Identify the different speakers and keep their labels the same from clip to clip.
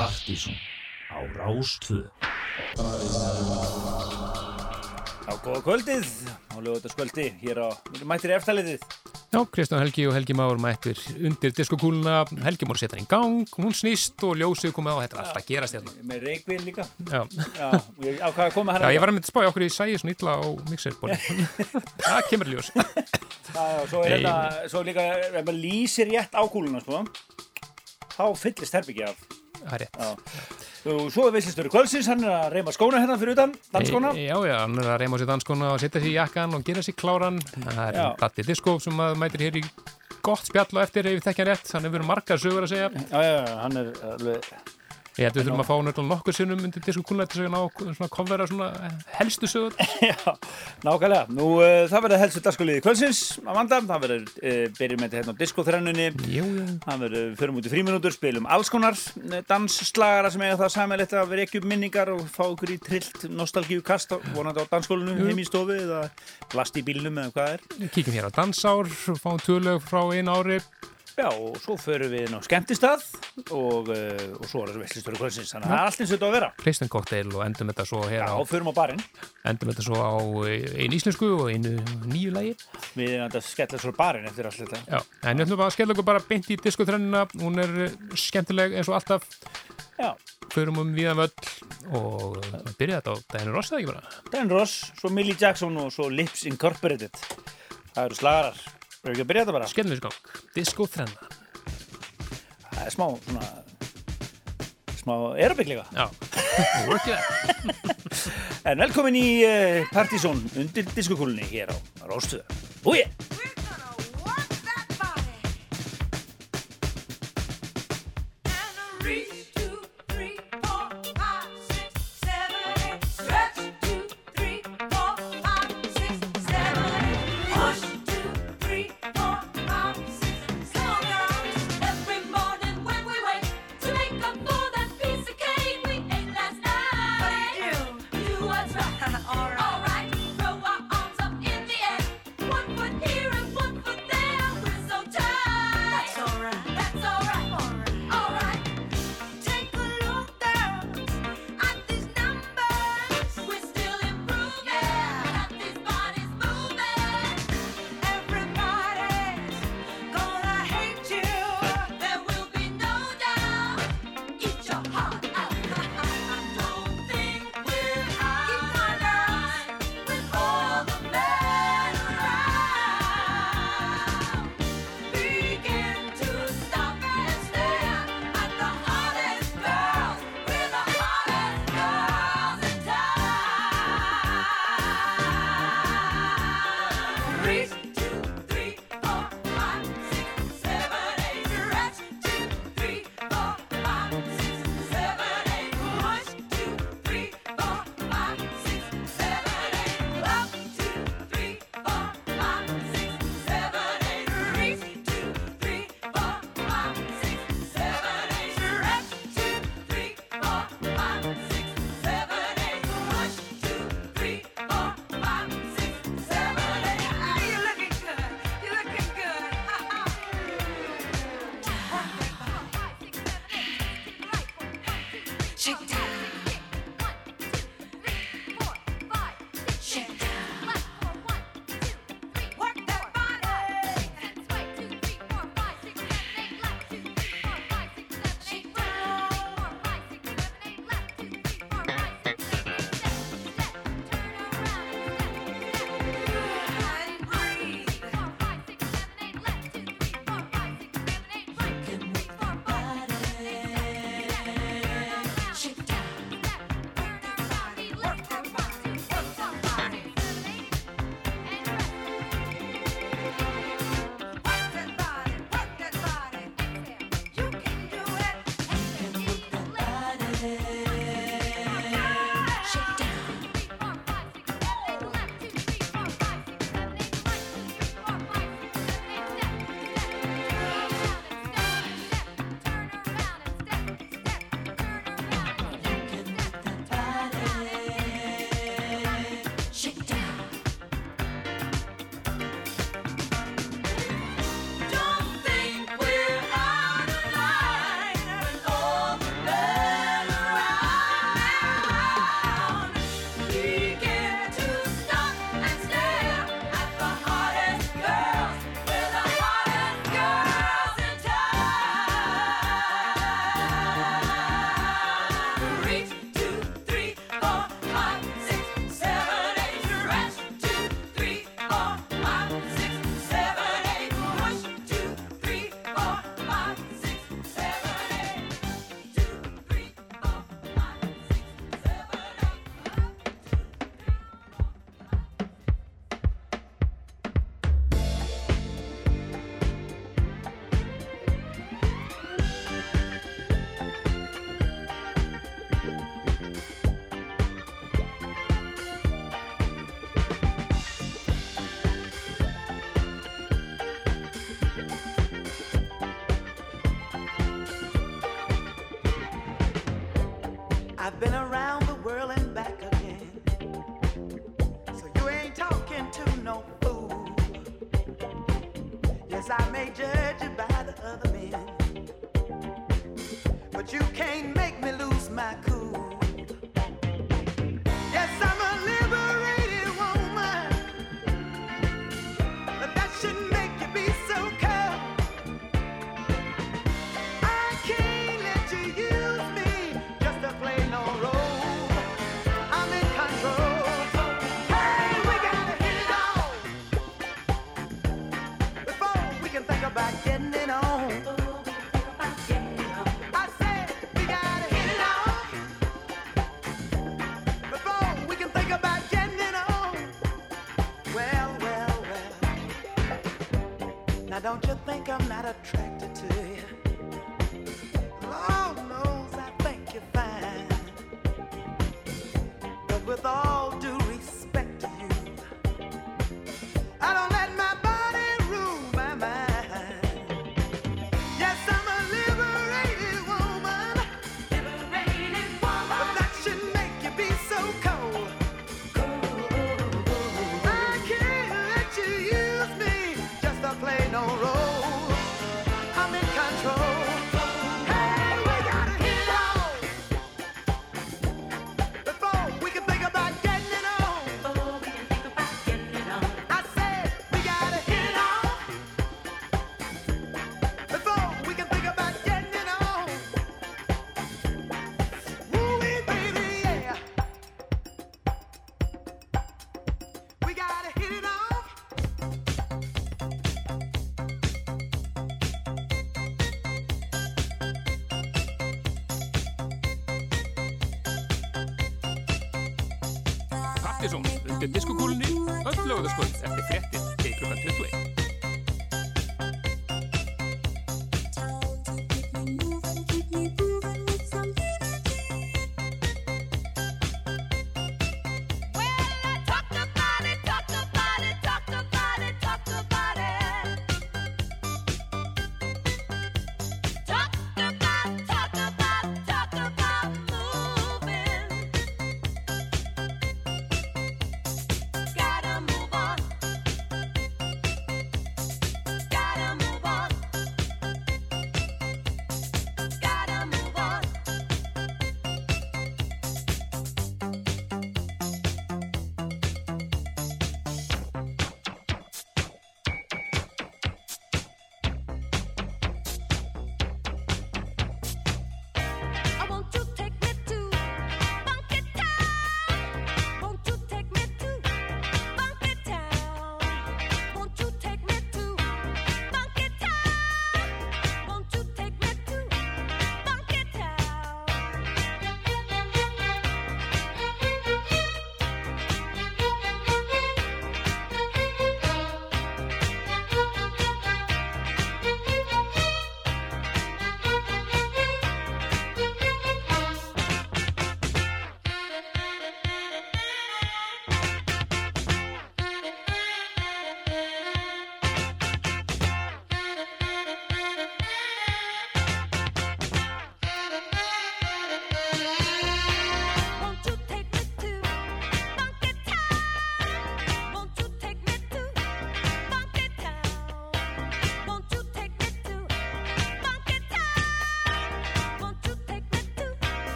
Speaker 1: Partíson á Rástvö
Speaker 2: Já, góða kvöldið á lögutaskvöldi hér á mættir eftirlitið.
Speaker 3: Já, Kristján Helgi og Helgi Már mættir undir diskokúluna, Helgi Már setja hann í gang, hún snýst og ljósið komið á, þetta er alltaf að gerast hérna.
Speaker 2: Með reikvinn líka.
Speaker 3: Já,
Speaker 2: Já, og ég ákvaði að koma
Speaker 3: já
Speaker 2: hérna.
Speaker 3: ég var að mynda að spá í okkur í sæði svona illa á mixerbóli. Það kemur ljós.
Speaker 2: Já, svo er hérna, svo líka, ef maður lýsir rétt á kúluna, sko, þá fyllist herbyggi af.
Speaker 3: Það er rétt.
Speaker 2: Svo er veislistöru kvöldsins, hann er að reyma skóna hérna fyrir utan, dansskóna.
Speaker 3: E, já, já, hann er að reyma sér danskona og setja sér í jakkan og gera sér kláran. Það er. Datti Disko sem mætir hér í gott spjall og eftir ef við þekkja rétt. Hann hefur margar sögur að segja.
Speaker 2: Já, já, já, hann er alveg,
Speaker 3: Ég held við þurfum að fá nördal nokkur sinnum undir diskokúluna til að ná svona kofvera svona helstu sögur.
Speaker 2: já, nákvæmlega. Nú, uh, það verður helstu dagsskóliði kvöldsins, Amanda, það verður, uh, byrjum með þetta hérna á diskoþrennunni.
Speaker 3: Jú, jú.
Speaker 2: Það verður, förum út í fríminútur, spilum alls konar eh, dansslagara sem eiga það sammeilegt að vera ekki upp minningar og fá okkur í trillt nostalgíu kast vonandi á dansskólinu heim í stofu eða last í bílnum eða hvað er.
Speaker 3: Kíkjum hér á dansár, fáum tölög frá einu ári.
Speaker 2: Já, og svo förum við inn á skemmtistað og, uh, og svo er það veislistöru kvöldsins, þannig að það er allt eins og þetta að vera.
Speaker 3: Kristján kokteil og endum þetta svo hér
Speaker 2: Já,
Speaker 3: á
Speaker 2: og förum á barinn.
Speaker 3: endum þetta svo á einu íslensku og einu nýju lægi
Speaker 2: Við erum þetta skella svo barinn eftir allt þetta.
Speaker 3: Já, en ég ætlum að skella okkur bara beint í diskotrennina hún er eh, skemmtileg eins og alltaf
Speaker 2: Já,
Speaker 3: förum um viðan völl og eh, byrja þetta á daginu rossa ekki bara
Speaker 2: Dan Ross, svo Millie Jackson og svo Lips Incorporated. Það eru slagarar. Verður ekki að byrja þetta bara?
Speaker 3: skellum við gang, diskotrenna
Speaker 2: Það er smá, svona, smá aerobik líka.
Speaker 3: Já, work it
Speaker 2: En velkomin í uh, Partizón undir diskokúlunni hér á Róstöða. Úi!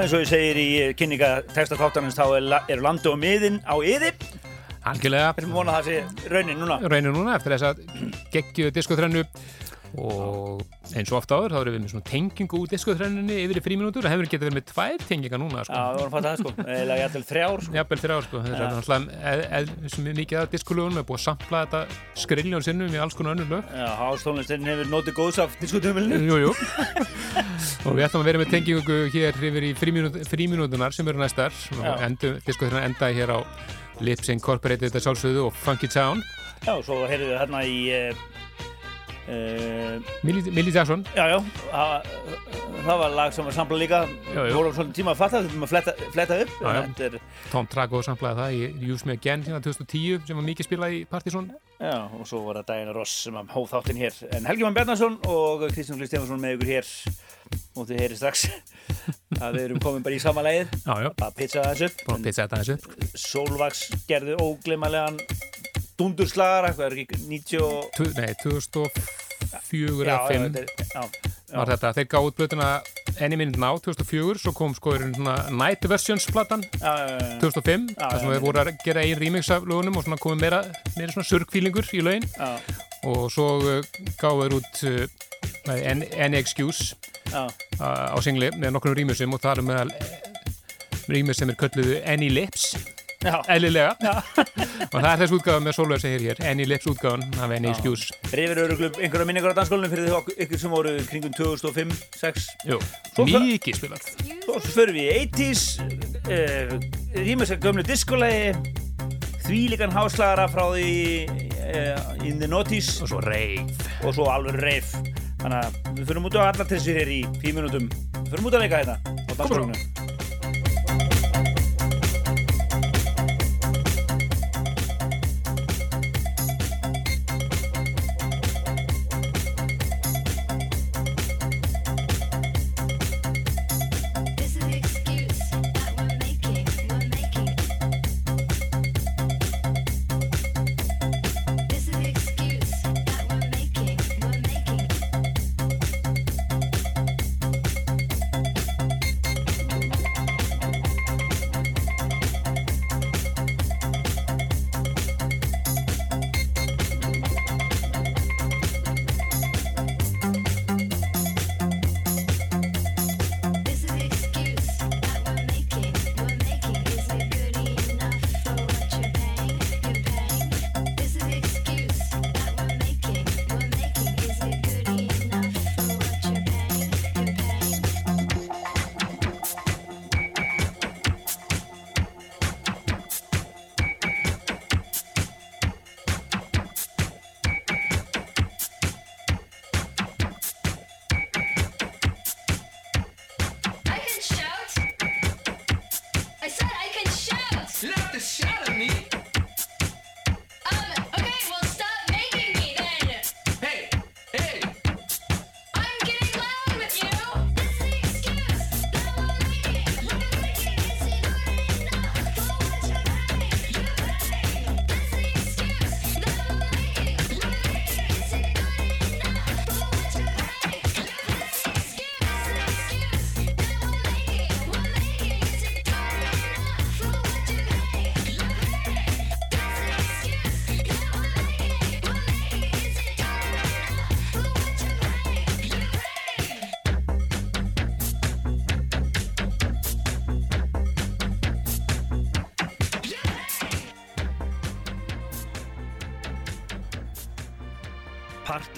Speaker 2: eins og ég segir í kynningatexta þáttanins þá er landi og miðin á yði.
Speaker 3: Algjörlega.
Speaker 2: Við erum vonað að það sé raunin núna.
Speaker 3: Raunin núna eftir þess að geggju diskotrennu eins og ofta áður þá erum við með svona tengingu úr diskoþrenninni yfir í fríminútur og hefur getið verið með tvær tengingar núna sko.
Speaker 2: Já, við vorum að fatta það sko, eða ég ætlum þrjár sko.
Speaker 3: Jafnvel þrjár sko, að sem er mikið af diskulögunum er búið að sampla þetta skriljón sinnum í alls konar önnur lög.
Speaker 2: Já, hástónlistin hefur notið góðs af diskotumilinu.
Speaker 3: Jú, jú. Og við ætlum að vera með tengingu hér yfir í fríminút, fríminútunar sem eru næstar. Og
Speaker 2: Já.
Speaker 3: endu, diskoþrennan endaði hér á Lips Incorporated þetta sjálfsögðu og Funky Town.
Speaker 2: Já, svo heyrðum við hérna í...
Speaker 3: Millie, Jackson.
Speaker 2: Já, já, það, var lag sem var samplað líka. Við vorum svolítið tíma að fatta, þetta að fletta, fletta upp.
Speaker 3: Já,
Speaker 2: er,
Speaker 3: Tom Trago samplaði það í Use Me Again síðan 2010 sem var mikið spilað í Partizón
Speaker 2: já, og svo var það Diana Ross sem að hóð þáttinn hér. En Helgi Mann Bjarnason og Kristján Glís Stefansson með ykkur hér. Og þið heyri strax að við erum komin bara í sama pizza þessu
Speaker 3: búin að pizza upp.
Speaker 2: Solvax gerði ógleymanlegan dundurslagara, hvað er ekki, 90 og...
Speaker 3: Tu- Nei, 2004
Speaker 2: Já,
Speaker 3: eða 5
Speaker 2: þetta er- já, já.
Speaker 3: var þetta, þeir gáðu blötuna Any Minute Now 2004, svo kom sko Night Versions platan
Speaker 2: Já, já, já, já.
Speaker 3: 2005,
Speaker 2: Já,
Speaker 3: þar sem
Speaker 2: já,
Speaker 3: þeir voru að gera einn remix af lögunum og svona komið meira, meira svona surgfílingur í lögin og svo uh, gáðu þeir út uh, Any, Excuse uh, á singli með nokkrum rýmisum og það er meðal rýmis sem er kölluðu Any Lips. Eðlilega. Og það er þess útgáfa með Sólveig segir hér Any Lips útgáfan af Any Excuse
Speaker 2: Rifir öruglum einhverja minningar á dansskólinu fyrir því ykkur sem voru kringum 2005, 6
Speaker 3: Jú,
Speaker 2: Svo það-
Speaker 3: mikið spilað.
Speaker 2: Svo förum við í 80s uh, að gömlu diskolegi Þvílíkan háslagara frá því uh, In the Noughties.
Speaker 3: Og svo reif
Speaker 2: og svo alveg reif Þannig að við förum út á allar til sér hér í 5 minútum Við förum út að leika þetta á dansskólinu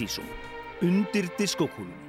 Speaker 2: Partizón Undir diskokúlunni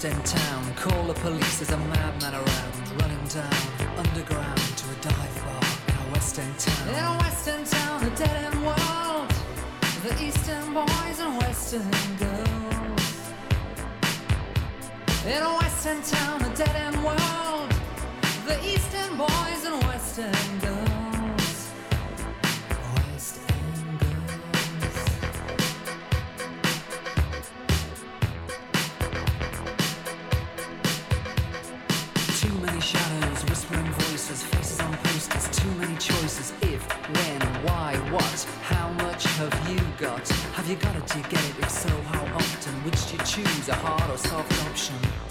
Speaker 4: lost in town. Call the police, there's a madman around. Running down underground to a dive bar in a western town. In a western town, the dead end world. The eastern boys and western choose a hard or soft option.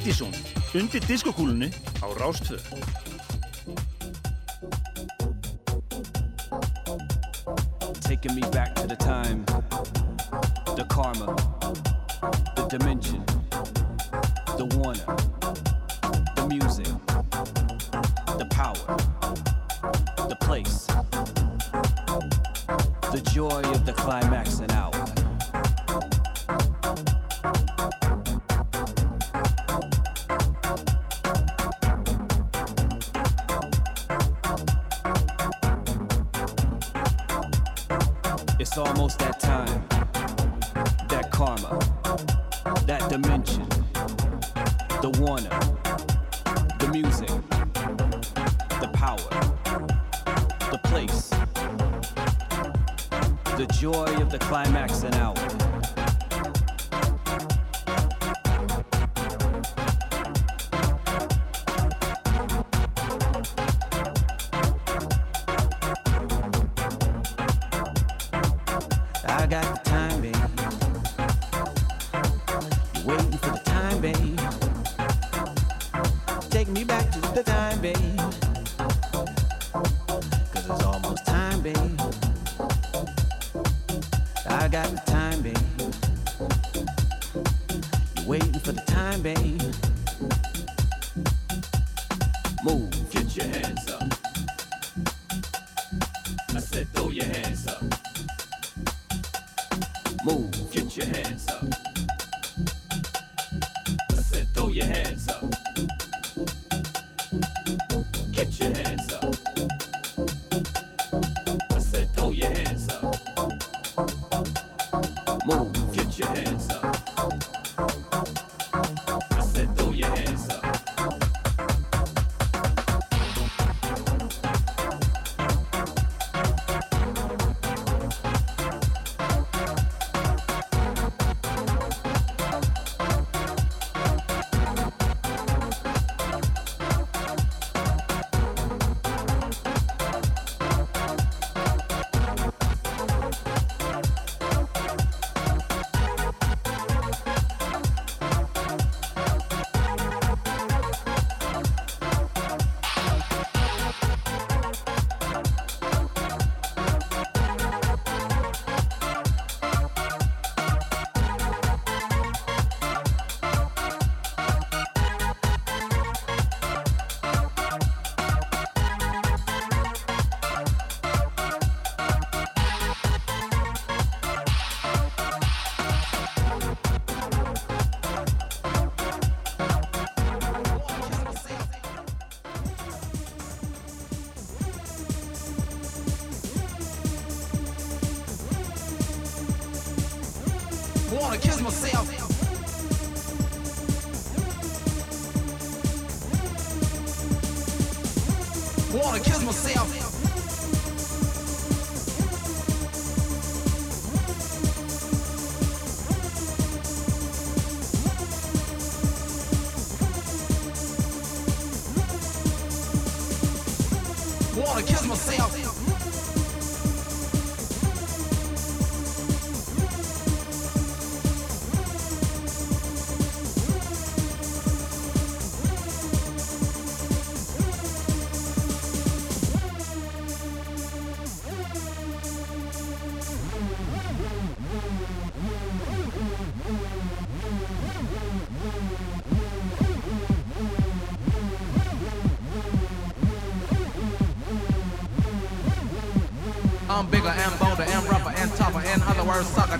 Speaker 2: Partísón undir diskokúlunni á
Speaker 5: Rástvöð Whoa.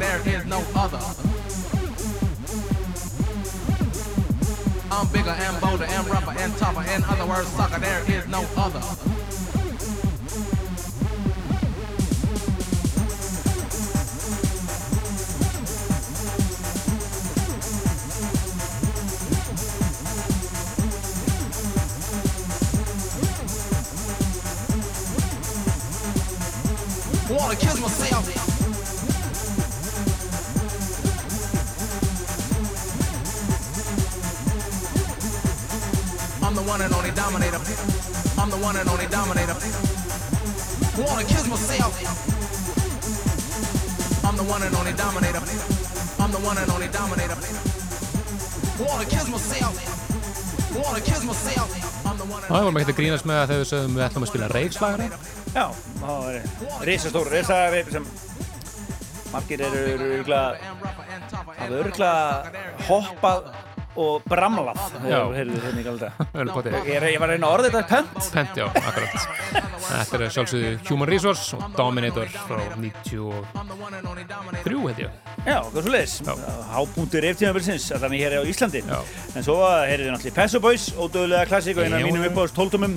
Speaker 5: there is no other. I'm bigger and bolder and rougher and tougher. In other words, sucker, there is no other. Wanna kiss myself dominator. I'm the one and only dominator. Wanna kiss myself. I'm the one and only dominator. I'm the one and only dominator. Wanna kiss myself.
Speaker 6: Wanna kiss myself.
Speaker 3: Það vorum ekkert að grínast með að þau sögum við ætlum að spila reikslagari.
Speaker 2: Já, það var reysastóru reysagari sem margir eru örugla hafa örugla hoppað og bramlað.
Speaker 3: Já.
Speaker 2: heyrðu hérna í galda ég, var að reyna að orða þetta pent
Speaker 3: Pent, já, akkurat. Þetta er sjálfsögðu Human Resource og Dominator frá 93, held ég.
Speaker 2: Já, hvað svo leiðis Hápunktur eftíðanbilsins, þannig hér á Íslandi.
Speaker 3: Já.
Speaker 2: En svo heyrðu við náttúrulega Pesso Boys ódöðlega klassík og eina af mínum uppáðast tóltumum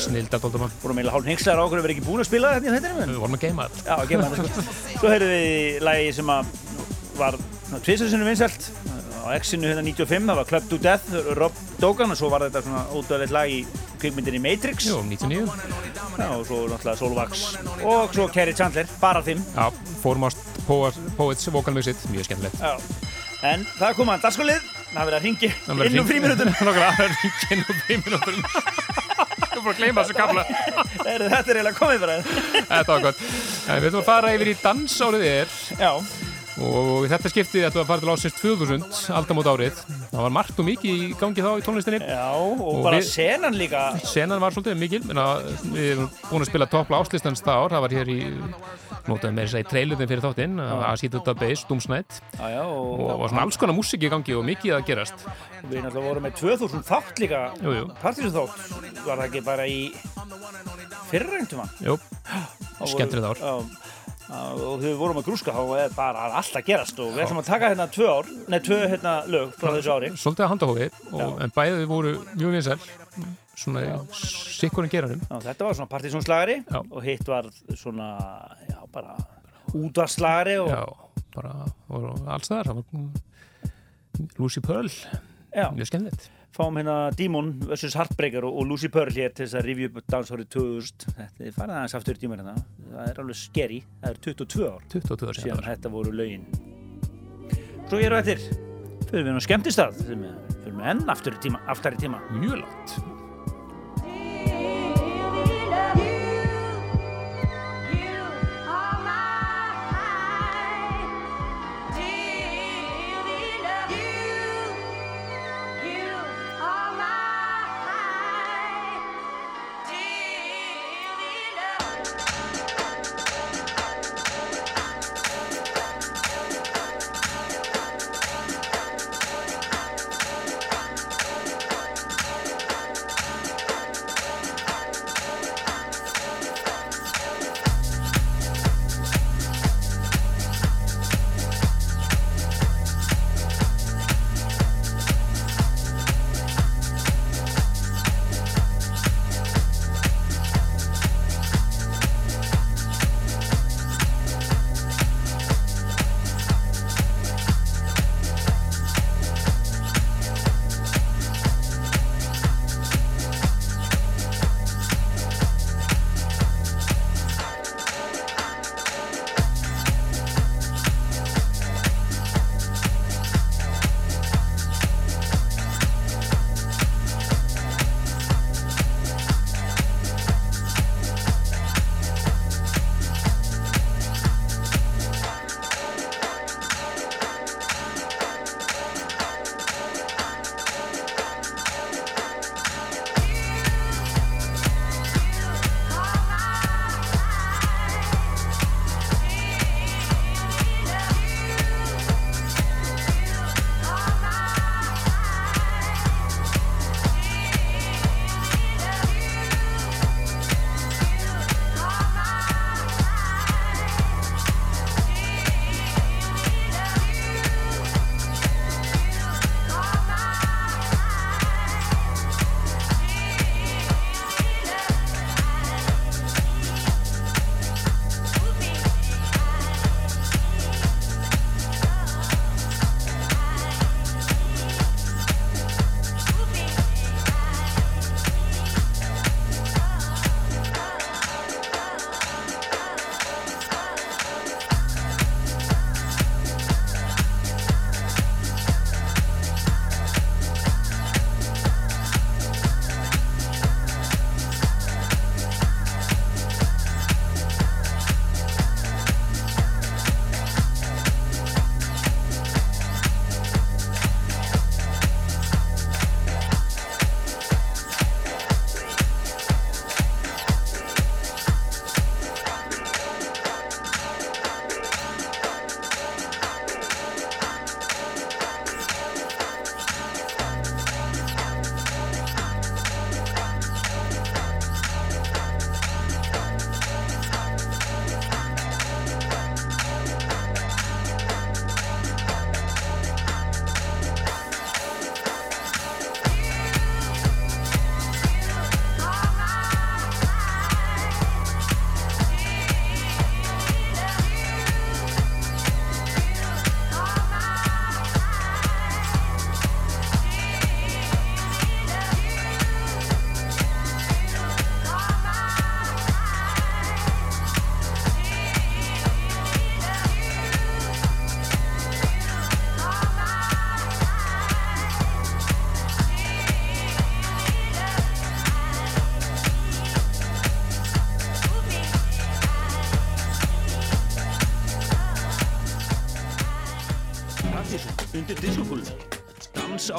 Speaker 3: Snilda tóldum
Speaker 2: vorum eiginlega hálf hengslar á okkur að vera ekki búin að spila þetta í þettinum
Speaker 3: Við vorum að geima þetta.
Speaker 2: Þetta. Svo heyrðum við lagi sem að var tvisarsinu vinsælt á X-inu hérna 95, það var Club to Death, Rob Dogan og svo var þetta svona ódöðlegt lag í kvikmyndinni Matrix
Speaker 3: Jú, 99.
Speaker 2: Já, og svo náttúrulega Solvax og svo Kerry Chandler, bara þeim
Speaker 3: Já, Foremost Poets, Vocal Music, mjög skemmtilegt.
Speaker 2: Já. En það kom að dagskolið, það er verið að ringi
Speaker 3: Það
Speaker 2: inn um fríminutum
Speaker 3: það er ringi inn um fríminutum. Þú búin að gleyma þessu gamla.
Speaker 2: Þetta er eiginlega komið bara
Speaker 3: Þetta var gott. En við ætlum að fara yfir í dansárið er
Speaker 2: Já,
Speaker 3: og í þetta skipti ætlum við að fara til ásins 2000, aldamót árið. Það var margt og mikið í gangi þá í tónlistinni.
Speaker 2: já, og,
Speaker 3: Og
Speaker 2: bara
Speaker 3: við-
Speaker 2: senan líka
Speaker 3: Senan var svolítið mikil, menna, við erum búin að spila toppla áslistans það ár, það var hér í, notaði með þess að í trailutin fyrir þáttinn, Asítata Bass, Doomsnight
Speaker 2: Já, já, og,
Speaker 3: og, og svona alls konar músík í gangi og mikið að gerast.
Speaker 2: við náttúrulega vorum með 2000 þátt líka. Partísu þátt, var það ekki bara í
Speaker 3: Jú, skemmtilegt ár.
Speaker 2: Og þegar við vorum að grúska þá er bara allt að gerast og við ætlum að taka hérna tvö ár, nei tvö hérna lög frá þessu ári
Speaker 3: Svolítið að handahófi, og, en bæðið voru mjög vinsæl, svona sikkurinn geranum.
Speaker 2: Já, þetta var svona partísónslagari
Speaker 3: Já.
Speaker 2: og hitt var svona, já bara útvarslagari og
Speaker 3: Já, bara voru alls þar, Lucy Pearl,
Speaker 2: já,
Speaker 3: mjög skemmtilegt.
Speaker 2: Fáum hérna Demon vs. Heartbreaker og, og Lucy Pearl hér til þess að review dansárið 2000 þetta er farið aðeins aftur í tíma hérna. Það er alveg skeri, það er 22 ár
Speaker 3: 22 ára
Speaker 2: síðan. þetta voru lögin. Svo ég eru eftir fyrir við nú skemmtistað fyrir við enn aftur í tíma,
Speaker 3: Mjög langt.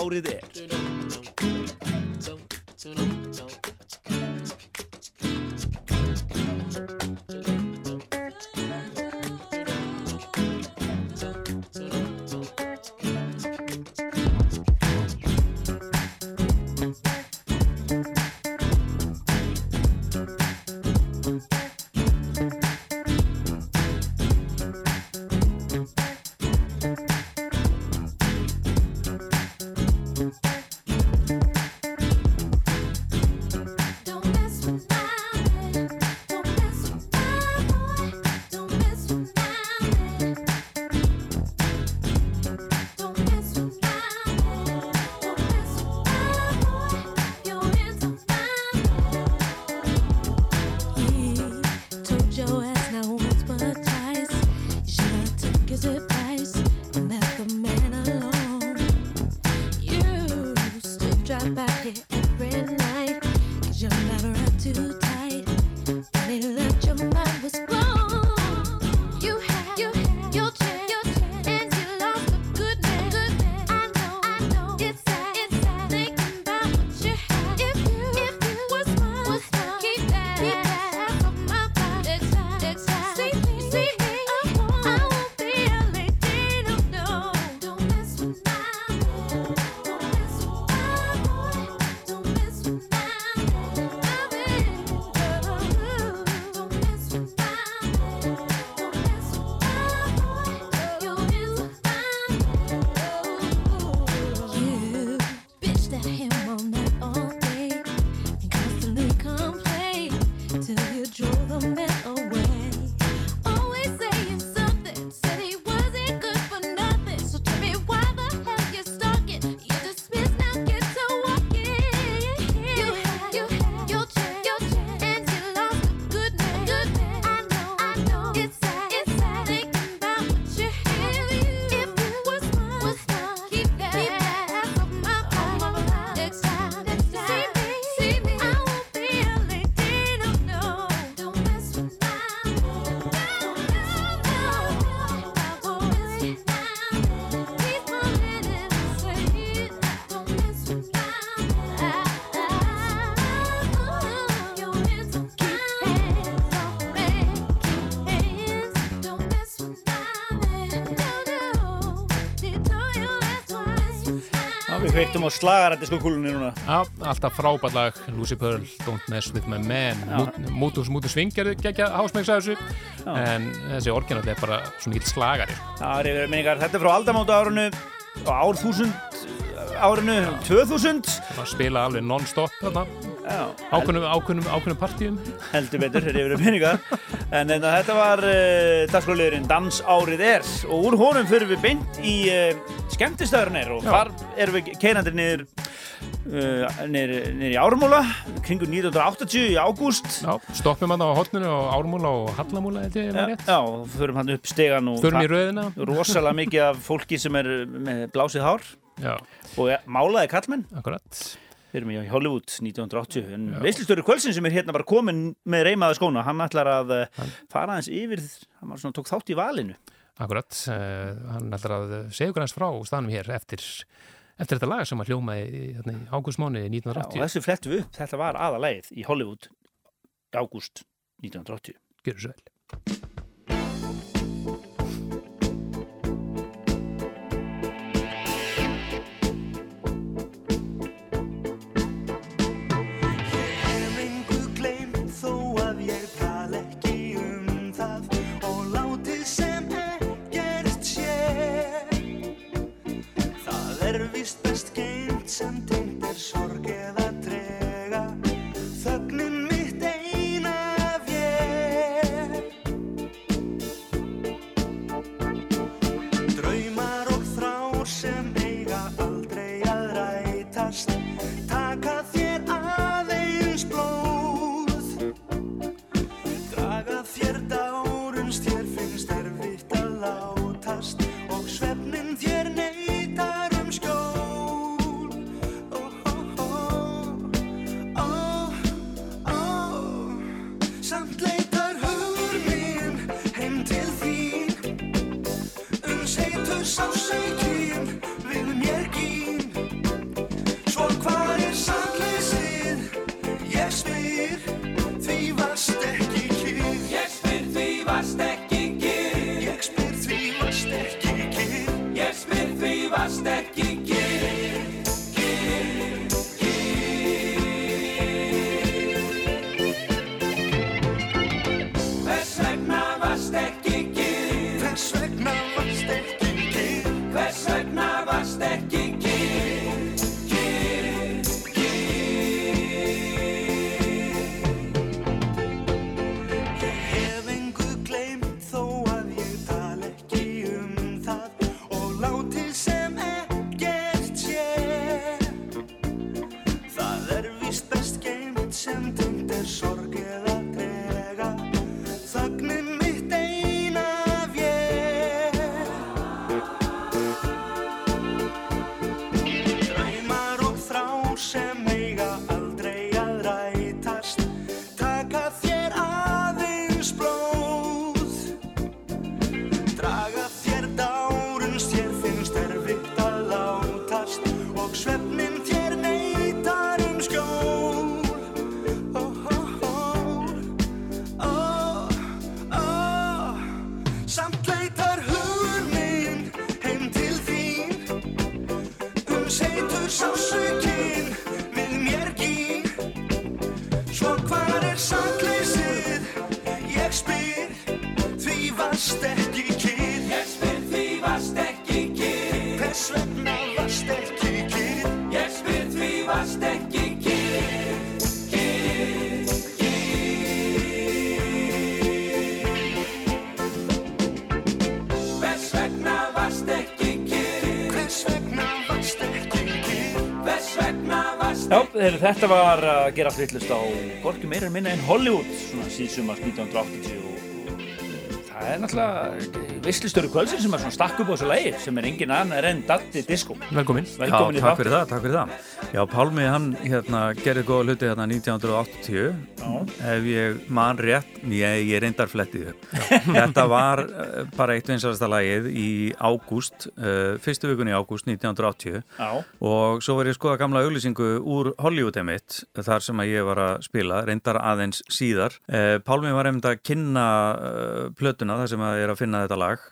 Speaker 7: Dans árið Já, við kveiktum á slagarættiskokúlunni núna.
Speaker 3: Já, alltaf frábært lag. Lucy Pearl, Don't Mess With My Man. Mútus Mútus Sving gerði geggja hásmæks að þessu. En þessi orginal er bara svona hitt slagari.
Speaker 7: Það yfir minningar. Þetta er frá aldamóta árunu og ár þúsund árinu 2000.
Speaker 3: að spila alveg non-stop þarna.
Speaker 7: Já,
Speaker 3: ákveðnum, partíum.
Speaker 7: Heldur betur, þetta er yfir minningar. En, en þetta var uh, dagskóliðurinn Dans árið er. Og úr honum fyrir við beint í uh, skemmtistæðurnir og
Speaker 3: Já.
Speaker 7: þar erum við keirandi niður, uh, niður, niður í Ármúla kringu 1980 í ágúst.
Speaker 3: Já, stoppum hann á hotninu og ármúla og hallamúla ef maður
Speaker 7: Já,
Speaker 3: rétt.
Speaker 7: já, og förum hann upp stegan og
Speaker 3: Förum í röðina.
Speaker 7: rosalega mikið af fólki sem er með blásið hár.
Speaker 3: Já,
Speaker 7: og málaði kallmenn
Speaker 3: akkurat
Speaker 7: fyrir mig í Hollywood 1980 en veislistöru kvölsin sem er hérna bara komin með reymaða skóna, hann ætlar að hann. fara aðeins yfir, hann var svona tók þátt í valinu.
Speaker 3: Akkurat, uh, hann ætlar að segja okkur hans frá staðnum hér eftir, eftir þetta lag sem að hljóma í, hérna, í ágústmáni
Speaker 7: Já, og
Speaker 3: 1980
Speaker 7: þessu flettum við upp, þetta var aðalegið í Hollywood ágúst 1980
Speaker 3: Gjörðu svo vel
Speaker 2: Já, þeir, þetta var að gera allt villust á hvorki meira en minna en Hollywood svona síðsumast 1980 og, það er náttúrulega veislustöru kvöldsinn sem er svona stakk upp á þessu lagi sem er engin annar en Datti Disco.
Speaker 3: Velkomin.
Speaker 2: Velkomin
Speaker 8: Já, takk fyrir það, takk fyrir það. Já, Pálmi hann hérna gerði góða hluti hérna 1980 ef ég man rétt, ég, ég reyndar flettið upp. Þetta var uh, bara eitt vinsarasta lagið í ágúst, uh, fyrstu vikun í ágúst 1980
Speaker 2: Já.
Speaker 8: og svo var ég að skoða gamla auglýsingu úr Hollywood emitt þar sem að ég var að spila, reyndar aðeins síðar. Uh, Pálmi var einmitt að kynna uh, plötuna þar sem að ég er að finna þetta lag.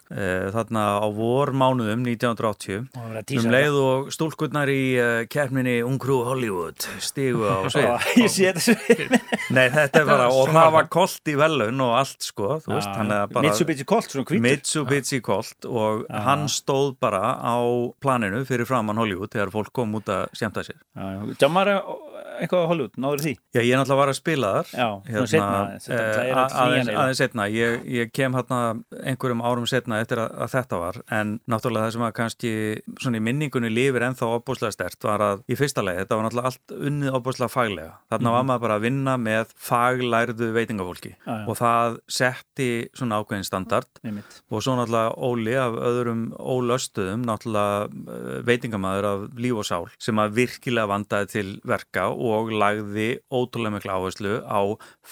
Speaker 8: Þarna á vormánuðum 1980
Speaker 2: Og var að tísa
Speaker 8: um leið og stúlkurnar í keppninni Ungrú Hollywood stigu á svið
Speaker 2: Ég sé þetta
Speaker 8: Nei, þetta er bara, og það var kolt í velun og allt sko, þú veist, hann
Speaker 2: Mitsubishi Colt, svona hvítur.
Speaker 8: Mitsubishi Colt og
Speaker 2: Já.
Speaker 8: hann stóð bara á planinu fyrir framann Hollywood þegar fólk kom út að skemmta sér
Speaker 2: Jammar eitthvað á Hollywood, náður því?
Speaker 8: Já, ég er náttúrulega var að spila þar
Speaker 2: Já, seinna, þetta
Speaker 8: eh, aðeins, aðeins setna ég, ég kem hérna einhverjum árum setna eftir að, að þetta var en náttúrulega það sem að kannski svona í minningunni lifir ennþá opbúslega stert var að í fyrsta leið, þetta var náttúrulega allt unnið opbúslega faglega, þarna
Speaker 2: Mhm.
Speaker 8: var maður bara að vinna með faglærðu veitingafólki
Speaker 2: já.
Speaker 8: og það setti svona ákveðin standard
Speaker 2: Einmitt.
Speaker 8: og svo náttúrulega Óli af öðrum ólöstuðum, náttúrulega uh, veitingamæður af líf og sál sem að virkilega vandaði til verka og lagði ótrúlega mikla áherslu á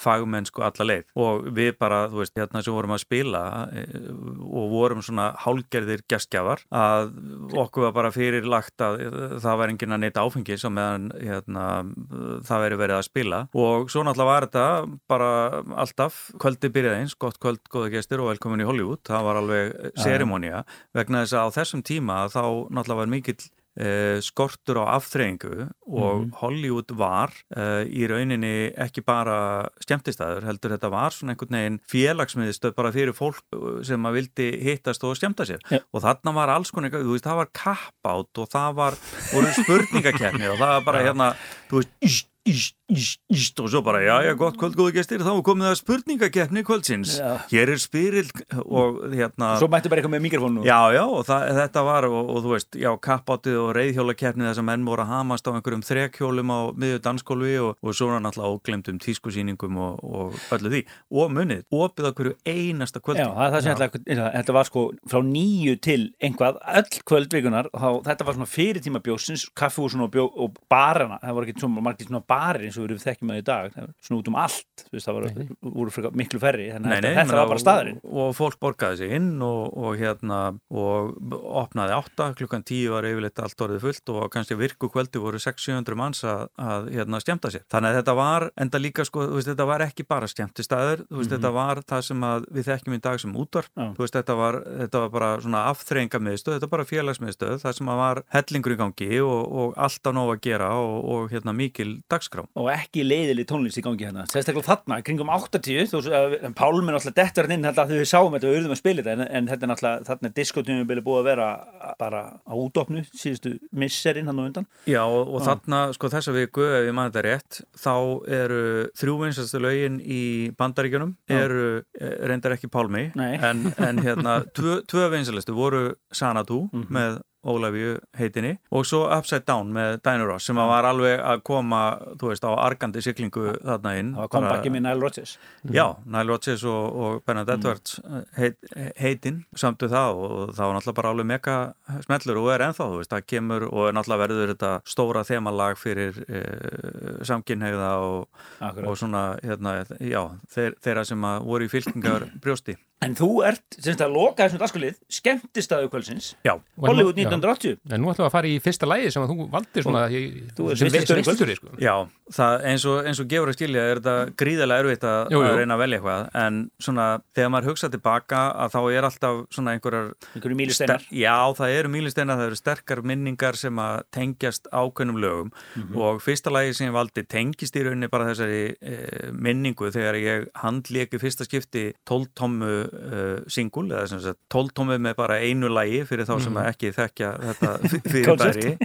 Speaker 8: fagmennsku alla leið. Og við bara, þú veist, hérna sem vorum að spila eh, og vorum svona hálgerðir gestgjafar að okkur var bara fyrirlagt að eh, það var enginn að neyta áfengis og meðan hérna, það veri verið að spila. Og svo náttúrulega var þetta bara alltaf kvöldi byrjaði eins, gott kvöld, góða gestur og velkomin í Hollywood, það var alveg
Speaker 2: Já.
Speaker 8: serimónia. Vegna þess að á þessum tíma þá náttúrulega var mikill eh, skortur á afþreyingu og
Speaker 2: Mhm.
Speaker 8: Hollywood var uh, í rauninni ekki bara skemmtistæður, heldur þetta var svona einhvern veginn félagsmiðstöð bara fyrir fólk uh, sem að vildi hittast og skemmta sér
Speaker 2: Já.
Speaker 8: og þarna var alls konar, þú veist, það var kappátt og það var, voru spurningakeppni og það var bara hérna, þú veist, íst, íst, íst, og svo bara, já, já, gott kvöld, góðu gestir, þá komið að spurningakeppni kvöldsins,
Speaker 2: Já.
Speaker 8: hér er spyrill og hérna
Speaker 2: Svo mættu bara eitthvað með mikrofónu
Speaker 8: Já, já, og það, þetta var og, og þú veist, já, kappáttið og reyðhjólakeppni þess að menn voru að hamast á einhverjum þrekhjólum á miðju danskólfi og, og svo náttúrulega óglemdum tískusýningum og, og öllu því. Og munið, opið hverju einasta kvöldi.
Speaker 2: Já, það er það sem þetta var sko frá nýju til einhvað, öll kvöldvikunar þá, var barir eins og við þekkjum með í dag, var svona út um allt þú veist, það voru, voru miklu ferri þannig að þetta, var bara staðurinn
Speaker 8: og, og fólk borgaði sig inn og, og hérna og opnaði átta, klukkan tíu var yfirleitt allt orðið fullt og kannski virku kvöldi voru 600-700 manns að, að hérna skemmta sér. Þannig að þetta var enda líka sko, þú veist, þetta var ekki bara skemmtistæður, þú veist,
Speaker 2: Mhm.
Speaker 8: þetta var það sem að við þekkjum í dag sem útvarp, þetta var, þetta var bara svona afþreyingamiðstöð, þetta var bara félagsmiðstöð, það sem að var hellingur í gangi og, og alltaf nóg að gera og, hérna mikil dagskrá.
Speaker 2: og ekki leiðileg tónlist í gangi hérna sérstaklega þarna, kringum 80 þú að- Pálmi er náttúrulega dettur hann inn þegar við sáum þetta og urðum að spila þetta en, en þetta er náttúrulega, þarna er diskotímubili búið að vera bara á útopnu síðustu misserinn hann og undan
Speaker 8: Já og, og þarna sko þessa viku ef ég maður þetta rétt þá eru þrjú vinsastu lögin í bandaríkjunum eru eh, reyndar ekki Pálmi en, en hérna tvö, tvö vinsalistu voru Sanadu
Speaker 2: Mhm.
Speaker 8: með Ólafíu heitinni og svo Upside Down með Dinah Ross sem var alveg að koma þú veist á argandi siglingu þarna inn
Speaker 2: Það var kompakki með Nile Rodgers.
Speaker 8: Já, Nile Rodgers og, og Bernard Edwards heit, heitinn samtu það og það var náttúrulega bara alveg mega smellur og er ennþá, þú veist, það kemur og náttúrulega verður þetta stóra þemalag fyrir e, samkynhegða og, og svona, hérna, já, þeir, þeirra sem voru í fylkingar brjósti.
Speaker 2: En þú ert, sem þetta loka þessum dagskulið, skemmtistaðu kvöldsins.
Speaker 8: Já.
Speaker 2: Hollywood
Speaker 3: Já.
Speaker 2: 1980.
Speaker 3: En nú ætlum við að fara í fyrsta lægi sem að þú valdir svona
Speaker 2: Þú ert
Speaker 3: sem
Speaker 2: veistlustjóri
Speaker 3: veistlustjóri, sko.
Speaker 8: Já, það, eins, og, eins og gefur að skilja er þetta gríðarlega erfitt að,
Speaker 3: Jú, jú.
Speaker 8: að reyna að velja eitthvað en svona þegar maður hugsa tilbaka að þá er alltaf svona einhverjar
Speaker 2: Einhverju mýlusteinar.
Speaker 8: ster- Já, það eru mýlisteinar, það eru sterkar minningar sem að tengjast ákveðnum lögum
Speaker 2: Mhm.
Speaker 8: og fyrsta lagi sem ég valdi tengist í rauninni bara þessari e, minningu þegar ég handléki fyrsta skipti 12 tommu e, singul eða sem sagt 12 tommu með bara einu lagi fyrir þá sem
Speaker 2: Mhm.
Speaker 8: ekki þekkja þetta fyrirbæri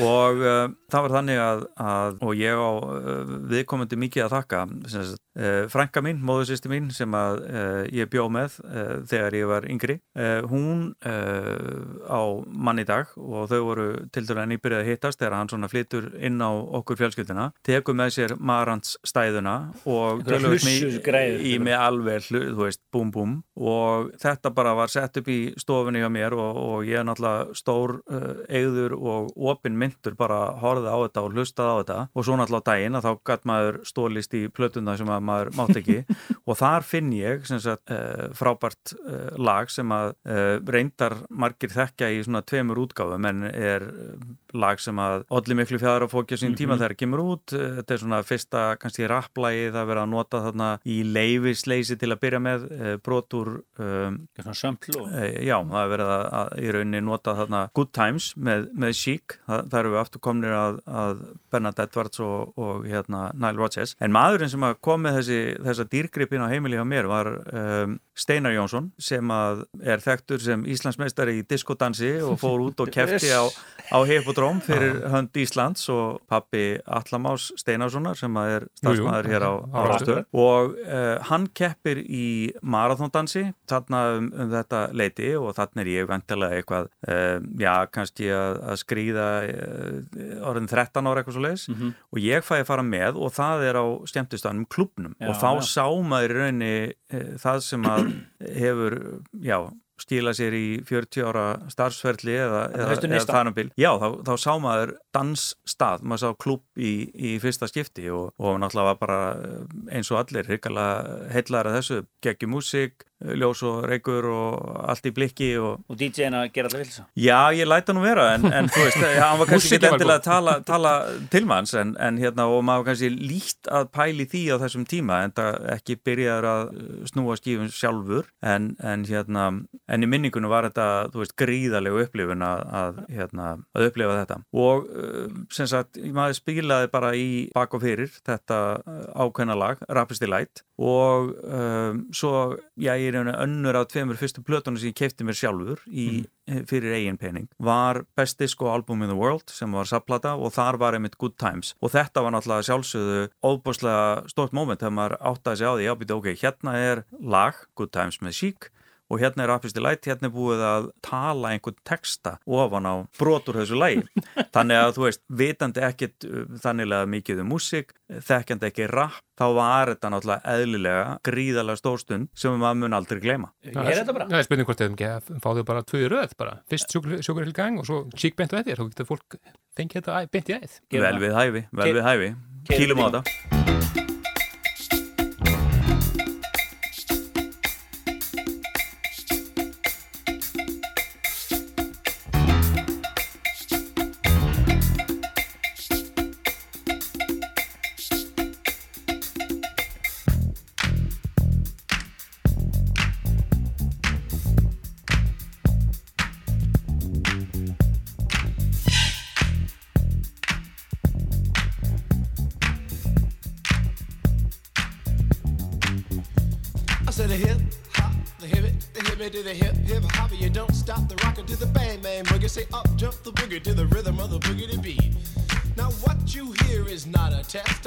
Speaker 8: og uh, það var þannig að, að og ég á uh, viðkomandi mikið að þakka sem sagt, uh, frænka mín, móðursýsti mín sem að uh, ég bjó með uh, þegar ég var yngri uh, hún á mann í dag og þau voru til dæra nýbyrjað að hittast þegar hann svona flytur inn á okkur fjölskyldina tekur með sér marans stæðuna og mig
Speaker 2: hlussusgræður.
Speaker 8: í með alveg, þú veist, búm búm og þetta bara var sett upp í stofunni hjá mér og, og ég er náttúrulega stór eigður og opin myndur bara horfði á þetta og hlustaði á þetta og svo náttúrulega á daginn að þá gætt maður stólist í plötuna sem að maður mátt ekki og þar finn ég sagt, uh, frábært uh, lag sem að uh, reyndar margir þekkja í svona tveimur útgáfum en er lag sem að olli miklu fjæðar að fókja sín tíma
Speaker 2: Mhm.
Speaker 8: þegar það kemur út þetta er svona fyrsta kannski rapplægi það er verið að nota þarna í leifisleysi til að byrja með brotur um. Eh, Já, það er verið að, að í rauninni nota þarna Good Times með, með Chic það, það eru við aftur komnir að, að Bernard Edwards og, og hérna Nile Rodgers, en maðurinn sem að kom með þessi, þessa dýrgripin á heimili hjá mér var um, Steinar Jónsson sem að er þekktur sem Íslandsmeistari í diskodansi og fór út og kefti á, á Hippodróm fyrir hönd Íslands og pappi Allamás Steinarssonar sem að er starfsmæður hér á, á Rástöð og uh, hann keppir í marathondansi þarna um, um þetta leiti og þarna er ég vantilega eitthvað uh, já, kannski að, að skrýða uh, orðin 13 ára eitthvað svo leiðis
Speaker 2: Mhm.
Speaker 8: og ég fæ að fara með og það er á skemmtistanum klubnum
Speaker 2: Já,
Speaker 8: og þá sá maður í rauninni uh, það sem að hefur, já skila sér í 40 ára starfsferli eða, eða, eða
Speaker 2: neista.
Speaker 8: þar um bil. Já, þá, þá sá maður dansstað, maður sá klubb í, í fyrsta skipti og, og náttúrulega var bara eh, eins og allir hrikalega heillar að þessu, geggi músík ljós og reykur og allt í blikki og,
Speaker 2: Og DJ-in að gera alltaf vilsa.
Speaker 8: Já, ég læta nú vera en, en þú veist, ja, hann var kannski ekki endilega að tala, tala til manns en, en hérna og maður kannski líkt að pæli því á þessum tíma en það ekki byrjaður að uh, snúa skífum sjálfur en, en hérna en í minningunum var þetta, þú veist, gríðalegu upplifun að, að hérna að upplifa þetta. Og uh, sem sagt maður spilaði bara í bak og fyrir þetta uh, ákveðna lag Rapist Light og um, svo, já, ég er önnur af tveimur fyrstu plötunum sem ég keipti mér sjálfur í, fyrir eigin pening var Best Disco Album in the World sem var sapplata og þar var einmitt Good Times. Og þetta var náttúrulega sjálfsögðu óbúslega stort moment þegar maður áttaði sig á því, já, býta, ok, hérna er lag Good Times með Chic og hérna er Rapist Delight, hérna er búið að tala einhvern texta ofan á brotur þessu lægi. Þannig að þú veist, vitandi ekkit uh, þannilega mikið um músík, þekkjandi ekki rap, þá var þetta náttúrulega eðlilega gríðalega stórstund sem maður mun aldrei gleyma.
Speaker 2: Ég er þetta bara.
Speaker 3: Það er spurning hvort þeim ekki að fá þau bara tvö röð bara. Fyrst sjókur í gang og svo sík beint og eftir. Þá getur fólk fengið þetta beint í æð.
Speaker 8: Vel við hæfi, vel við hæfi. Kýlum á þetta.
Speaker 9: Boogie to the rhythm of the boogie to beat. Now what you hear is not a test.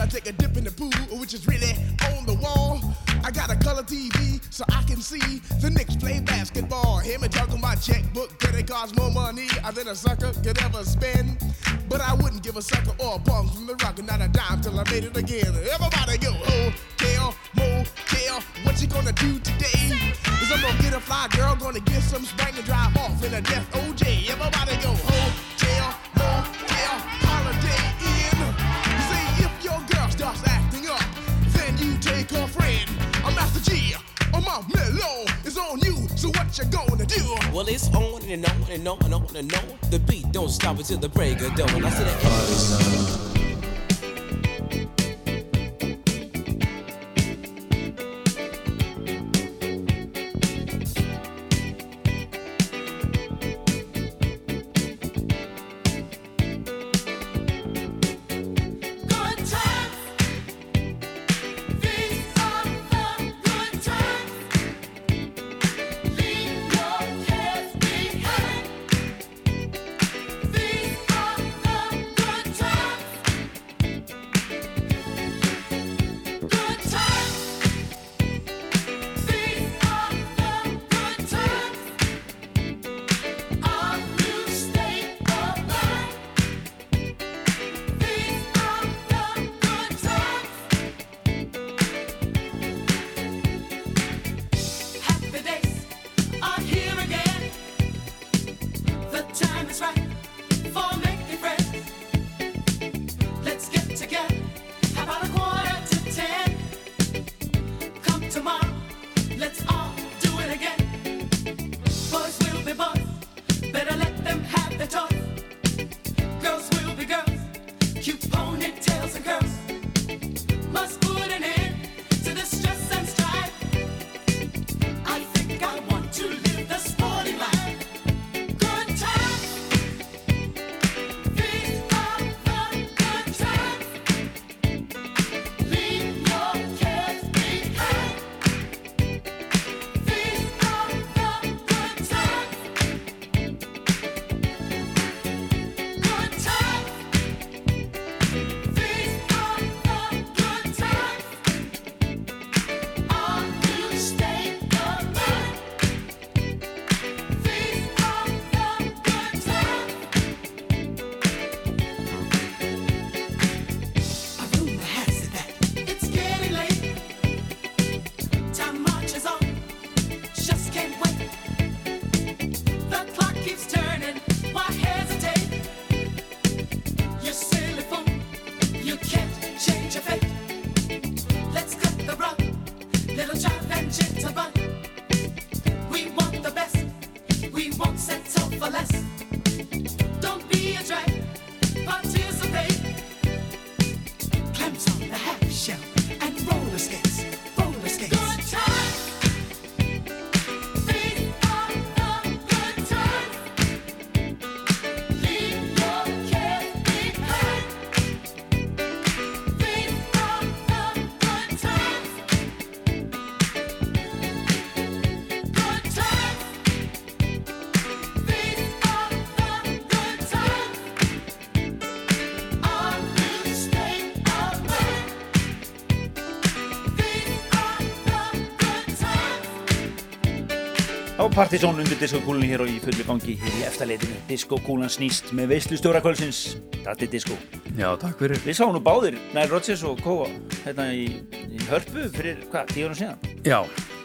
Speaker 9: I
Speaker 10: take a dip in the pool, which is really on the wall. I got a color TV so I can see the Knicks play basketball. Him and talking my checkbook, credit cards, more money than a sucker could ever spend. But I wouldn't give a sucker or a bum from the rock, not a dime till I made it again. Everybody go, oh, hotel, motel, what you gonna do today? Is I'm gonna get a fly girl, gonna get some spring and drive off in a death oh, it's on
Speaker 11: and on and on and on and on. The beat don't stop until the break of dawn. I said that.
Speaker 2: partysón undir diskokúlunni hér og í fullur gangi hér í eftirleitinu diskokúlan snýst með veyslu stjórakvölsins Datti Disko
Speaker 8: Já, takk fyrir.
Speaker 2: Við sáum nú báðir Nile Rodgers og Kóa hérna í, í hörpu fyrir hvað, tíu ára síðan?
Speaker 8: Já,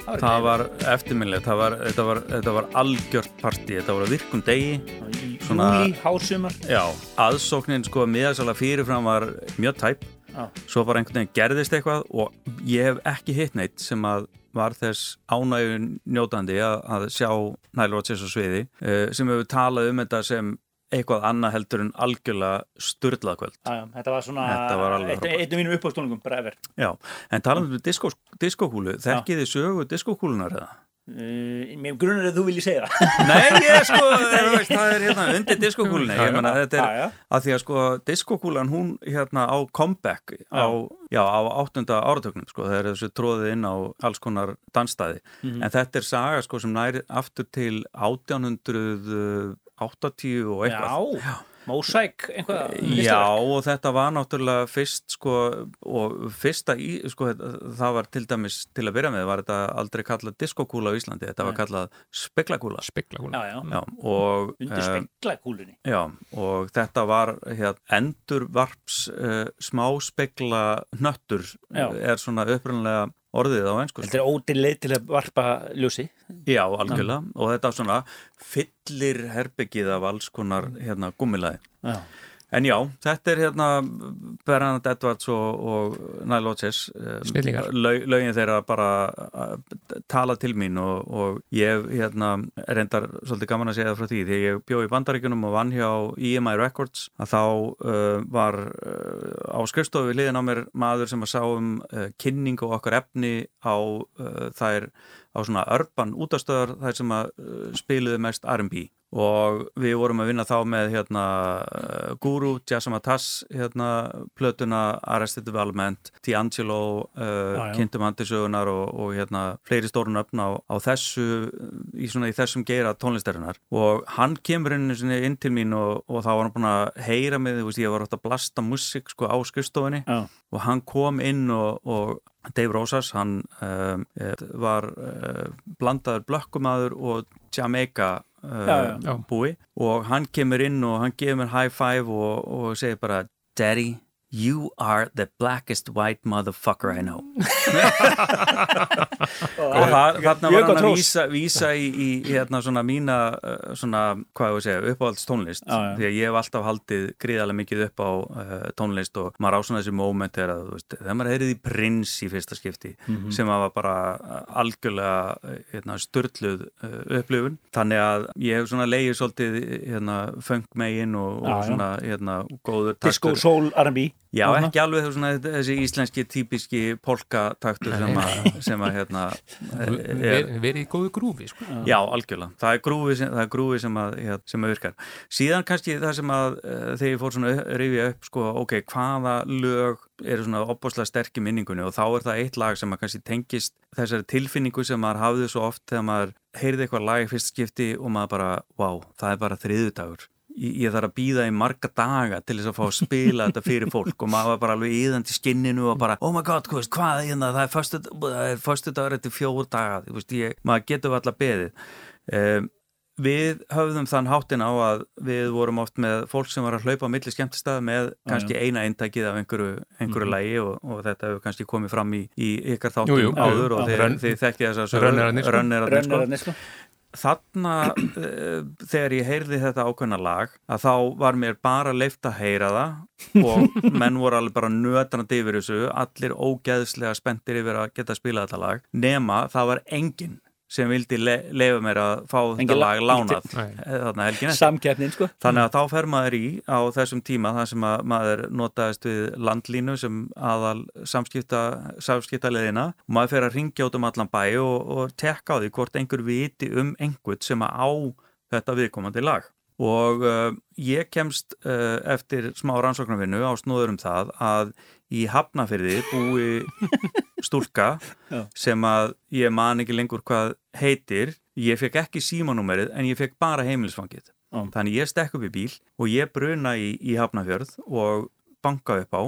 Speaker 2: það,
Speaker 8: það var eftirminnilegt þetta, þetta var algjört partí þetta var að virkum degi í
Speaker 2: Júli, hásumar.
Speaker 8: Já, aðsóknin sko miðagsala fyrirfram var mjög tæp.
Speaker 2: Ah.
Speaker 8: svo var einhvern veginn gerðist eitthvað og ég hef ekki hitt neitt sem að var þess ánægu njótandi að, að sjá Nile Rodgers á sviði uh, sem hefur talað um þetta sem eitthvað annað heldur en algjörlega sturlað kvöld
Speaker 2: Já, já, þetta var svona af mínum uppástónungum, bara efer
Speaker 8: Já, en talað um diskó, diskókúlu þekkið þið sögu diskókúlunar eða?
Speaker 2: Uh, Mér grunar að þú vilji segja það.
Speaker 8: Nei, ég sko, veist, það er hérna undir diskokúlunni,
Speaker 2: Já,
Speaker 8: ég menna
Speaker 2: já.
Speaker 8: þetta er
Speaker 2: Já, já.
Speaker 8: að því að sko diskokúlan hún hérna á comeback á, já, á áttunda áratögnum sko, það er þessu tróðið inn á alls konar dansstæði,
Speaker 2: Mhm.
Speaker 8: en þetta er saga sko sem næri aftur til 1880 og eitthvað.
Speaker 2: Já, Mosaic, einhvað
Speaker 8: Já, og þetta var náttúrulega fyrst sko, og fyrsta í, sko, það var til dæmis til að byrja með, var þetta aldrei kallað diskokúla á Íslandi, þetta var kallað speklakúla.
Speaker 3: Speklakúla.
Speaker 2: Já, já.
Speaker 8: og,
Speaker 2: Undir
Speaker 8: eh,
Speaker 2: speklakúlunni
Speaker 8: Já, og þetta var hér, endurvarps uh, smáspekla hnöttur
Speaker 2: Já.
Speaker 8: er svona upprunlega orðið á ennsku.
Speaker 2: Þetta er ódýr leið til að varpa ljósi
Speaker 8: Já, algjörlega, og þetta svona fyllir herbyggið af alls konar hérna gummilaði.
Speaker 2: Já.
Speaker 8: En já, þetta er hérna Bernard Edwards og, og Nile Rodgers um, lög, lögin þeirra bara uh, tala til mín og, og ég hérna reyndar svolítið gaman að segja það frá því. Þegar ég bjó í Bandaríkunum og vann hjá EMI Records að þá uh, var uh, á skrifstofu við liðin á mér maður sem að sá um uh, kynning og okkar efni á uh, þær á svona urban útastöðar þær sem að uh, spiluðu mest R&B og við vorum að vinna þá með hérna uh, Guru, Jazzama Tass hérna plötuna Arrested Development, D'Angelo uh,
Speaker 2: já.
Speaker 8: kynntum andisögunar og, og hérna fleiri stórun öfn á, á þessu í, svona, í þessum geira tónlistarinnar og hann kemur inn, inn til mín og, og þá var hann búin að heyra mig, þú veist, ég var átt að blasta músík sko á skrifstofunni
Speaker 2: Já.
Speaker 8: og hann kom inn og, og Dave Rosas, hann um, var uh, blandaður blökkumadur og Jamaica uh,
Speaker 2: Já, já.
Speaker 3: Já.
Speaker 8: búi og hann kemur inn og hann gefur mér high five og, og segir bara Daddy, you are the blackest white motherfucker I know og það, þarna var hann að vísa, vísa í, í hérna svona mína uh, svona, hvað ég að segja, uppáhalds tónlist
Speaker 2: Já, já.
Speaker 8: því að ég hef alltaf haldið gríðarlega mikið upp á uh, tónlist og maður á svona þessi moment er að, þú veist, þegar maður heyrið í prins í fyrsta skipti
Speaker 2: Mhm.
Speaker 8: sem að var bara uh, algjörlega hérna, störtluð uh, upplifun þannig að ég hef svona leiðið svolítið hérna, funk megin og, og
Speaker 2: já.
Speaker 8: svona hérna, góður
Speaker 2: Disco,
Speaker 8: taktur.
Speaker 2: soul, R&B
Speaker 8: Já,
Speaker 2: Þarna.
Speaker 8: ekki alveg svona, þessi íslenski típiski polkataktur sem að, sem að hérna, er,
Speaker 3: Ver, verið í góðu grúfi sko.
Speaker 8: Já, algjörlega. Það er grúfi sem, það er grúfi sem, að, hérna, sem að virkar. Síðan kannski það sem að uh, þegar ég fór svona rifja upp, sko, ok, hvaða lög eru svona opbáslega sterk í minningunni og þá er það eitt lag sem að kannski tengist þessari tilfinningu sem maður hafði svo oft þegar maður heyrði eitthvað lag í fyrst skipti og maður bara, wow, það er bara þriðudagur. Ég, þarf að býða í marga daga til þess að fá að spila þetta fyrir fólk og maður var bara alveg íðandi skinninu og bara, oh my god, hvað, hvað er hérna, það er það er föstu dagur eftir fjór daga, veist, ég, maður getur alltaf beðið. Um, við höfðum þann háttin á að við vorum oft með fólk sem var að hlaupa á milli skemmtistað með kannski eina eintækið af einhverju, einhverju
Speaker 3: Mhm.
Speaker 8: lægi og, og þetta hefur kannski komið fram í, í ykkar
Speaker 3: Jú,
Speaker 8: þáttum
Speaker 3: jú,
Speaker 8: áður
Speaker 3: jú,
Speaker 8: og
Speaker 3: Rönn-
Speaker 8: þið þekkið þess að
Speaker 2: Rönnirarnir, sko.
Speaker 8: Þarna uh, þegar ég heyrði þetta ákveðna lag að þá var mér bara leift að heyra það og menn voru alveg bara nötrandi yfir þessu, allir ógeðslega spenntir yfir að geta að spila þetta lag nema það var enginn sem vildi le leifa mér að fá þetta lag lánað.
Speaker 2: Samkeppnin, sko.
Speaker 8: Þannig að þá fer maður í á þessum tíma þar sem að maður notaðist við landlínu sem aðal samskipta, samskiptaleðina og maður fer að ringja út um allan bæ og, og tekka á því hvort einhver viti um einhvern sem að á þetta viðkomandi lag. Og uh, ég kemst uh, eftir smá rannsóknarvinnu á snúður um það að í Hafnafyrði búi stúlka sem að ég man ekki lengur hvað heitir. Ég fekk ekki símanúmerið en ég fekk bara heimilisfangið.
Speaker 2: Já.
Speaker 8: Þannig ég stekk upp í bíl og ég bruna í, í Hafnafjörð og banka upp á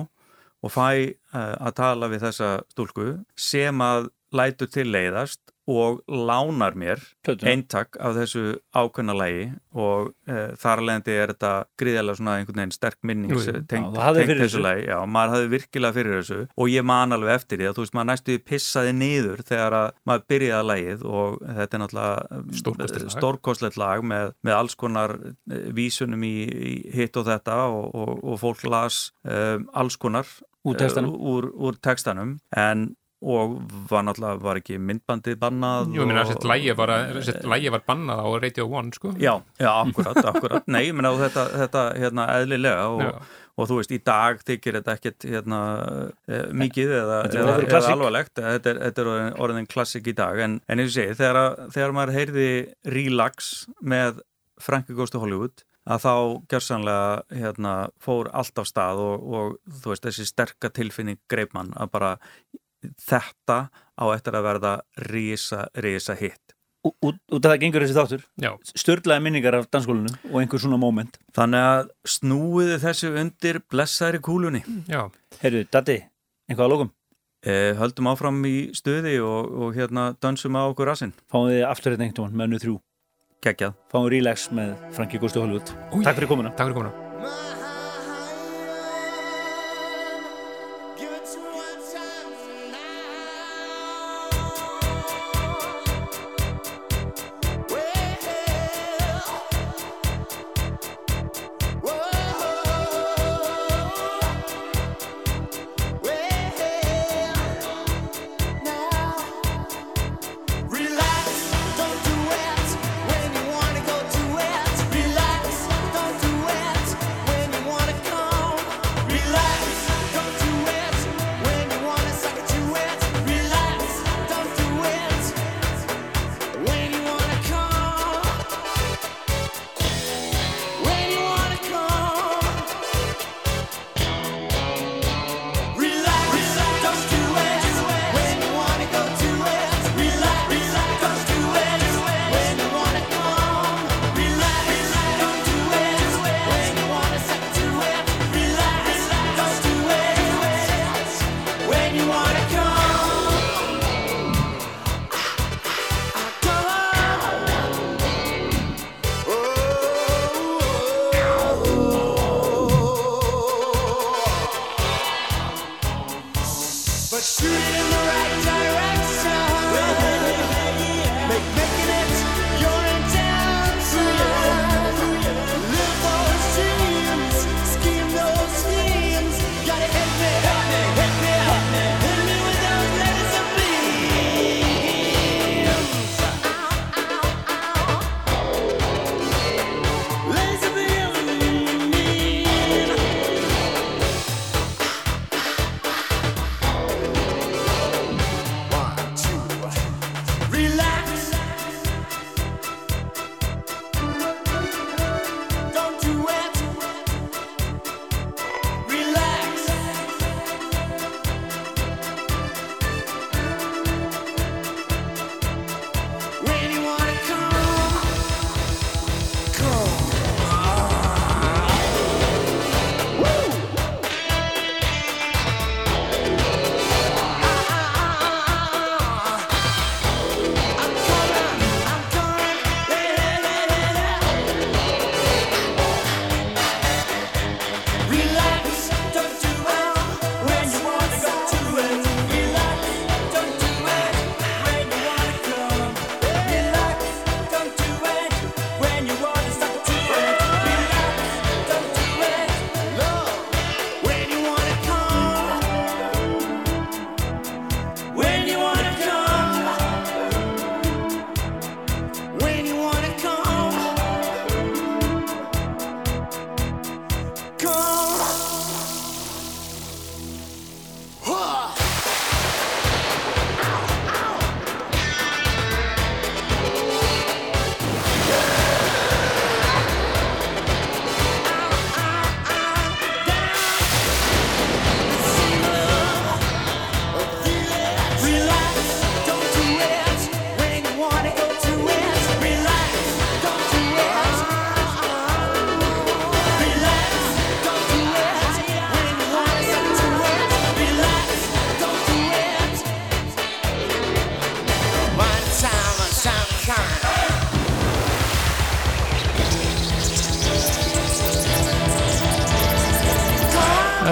Speaker 8: og fæ uh, að tala við þessa stúlku sem að lætur til leiðast og lánar mér eintak af þessu ákveðna lægi og e, þar alvegandi er þetta gríðarlega svona einhvern veginn sterk minning
Speaker 2: Jú, jú.
Speaker 8: sem tengt, þessu lægi já, maður hafði virkilega fyrir þessu og ég man alveg eftir því að þú veist maður næstu pissaði niður þegar að maður byrjaði lægið og þetta er náttúrulega
Speaker 3: Stórkostlegt lag.
Speaker 8: stórkostlegt lag með, með alls konar eh, vísunum í, í hitt og þetta og, og, og fólk las um, alls konar
Speaker 2: Úr textanum.
Speaker 8: eh, úr, úr textanum en og var náttúrulega, var ekki myndbandið bannað
Speaker 3: Jú, ég meina, þessi lægi var, lægi var bannað á Radio 1, sko.
Speaker 8: Já, já, akkurat, akkurat. Nei, ég meina þetta, þetta hérna, eðlilega og, og þú veist, í dag þykir þetta ekkert hérna, eh, mikið eða, eða, eða alvarlegt. Þetta er, þetta er orðin, klassik í dag. En, en eins og segi, þegar, að- þegar maður heyrði Relax með Frankie Goes to Hollywood að þá gjörsanlega hérna, fór allt af stað og, og þú veist, þessi sterka tilfinning greip mann að bara þetta á eftir að verða risa, risa hitt
Speaker 2: Út, út út af það gengur þessi þáttur
Speaker 3: Já.
Speaker 2: Störlaði minningar af dansskólinu og einhver svona moment
Speaker 8: Þannig að snúiði þessu undir blessaðri kúlunni.
Speaker 3: Já.
Speaker 2: Heyrðu, Datti, eitthvað að lókum?
Speaker 8: Eh, höldum áfram í stuði og, og hérna dansum á okkur rassinn.
Speaker 2: Fáum við aftur þetta einhvern veginn með önnu þrjú
Speaker 8: Kekjað.
Speaker 2: Fáum við relax með Frankie Gusti Hollywood. Takk fyrir komuna
Speaker 3: Takk fyrir komuna.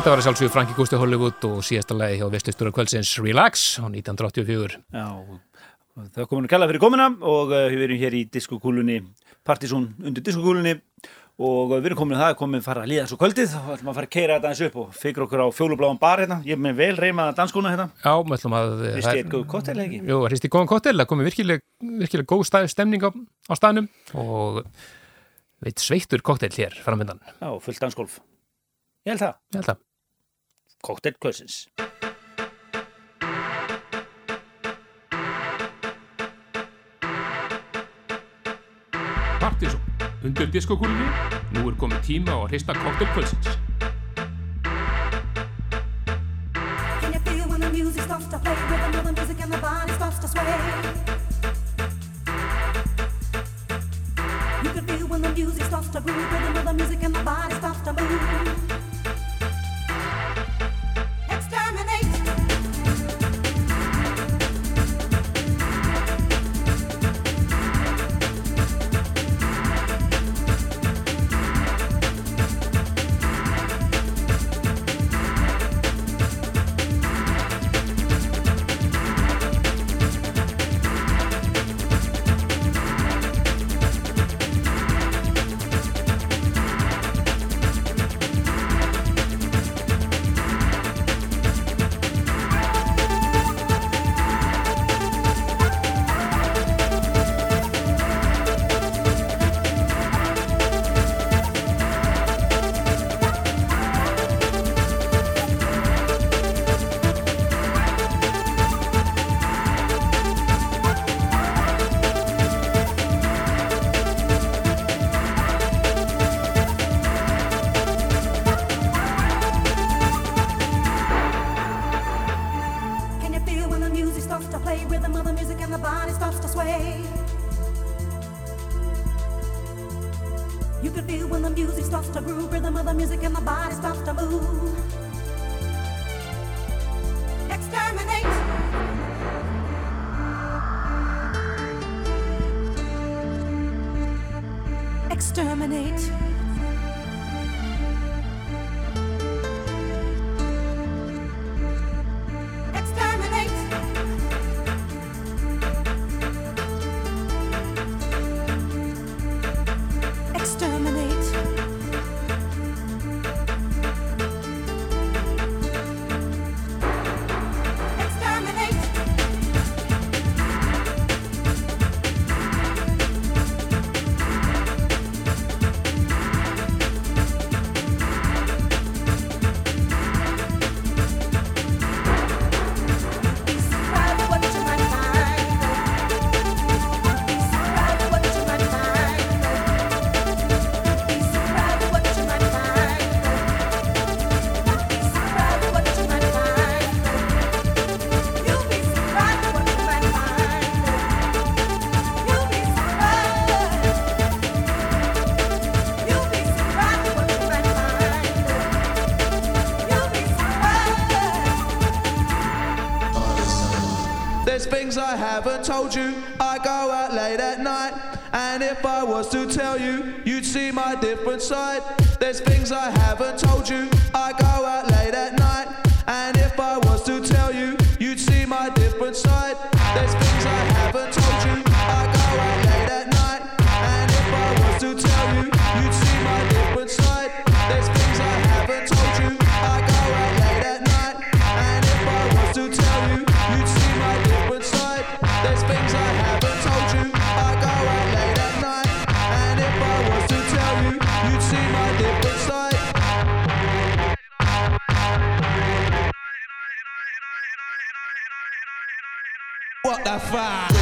Speaker 11: Þetta var að sjálfsögðu Franki Gusti Hollywood og síðasta lagi hjá Vestlistur og kvöldsins Relax á 1984.
Speaker 2: Já, það er komin að kalla fyrir komuna og uh, við erum hér í diskokúlunni, partysún undir diskokúlunni og uh, við erum komin að það, komin að fara að líða svo kvöldið þá ætlum að fara að keira þetta eins upp og fyrir okkur á fjólubláum bar hérna, ég með vel reymaða danskóna hérna.
Speaker 11: Já, við ætlum að...
Speaker 2: Hristi eitt góð kokteil, ekki?
Speaker 11: Jú, hristi góðan kokteil, það komið virkilega, virkilega góð stað, stemning á, á staðnum og veit sveittur kokteil hér framöndan.
Speaker 2: Já, fullt dansgólf. Ég held það.
Speaker 11: Ég held það.
Speaker 2: Kokteil kvöldsins.
Speaker 11: Partysón, undir diskokúlunni, nú er komið tíma á að hrista kokteil
Speaker 6: There's things I haven't told you. I go out late at night. And if I was to tell you, you'd see my different side. There's things I haven't told you. I go out late at night. And if I
Speaker 12: sapphire.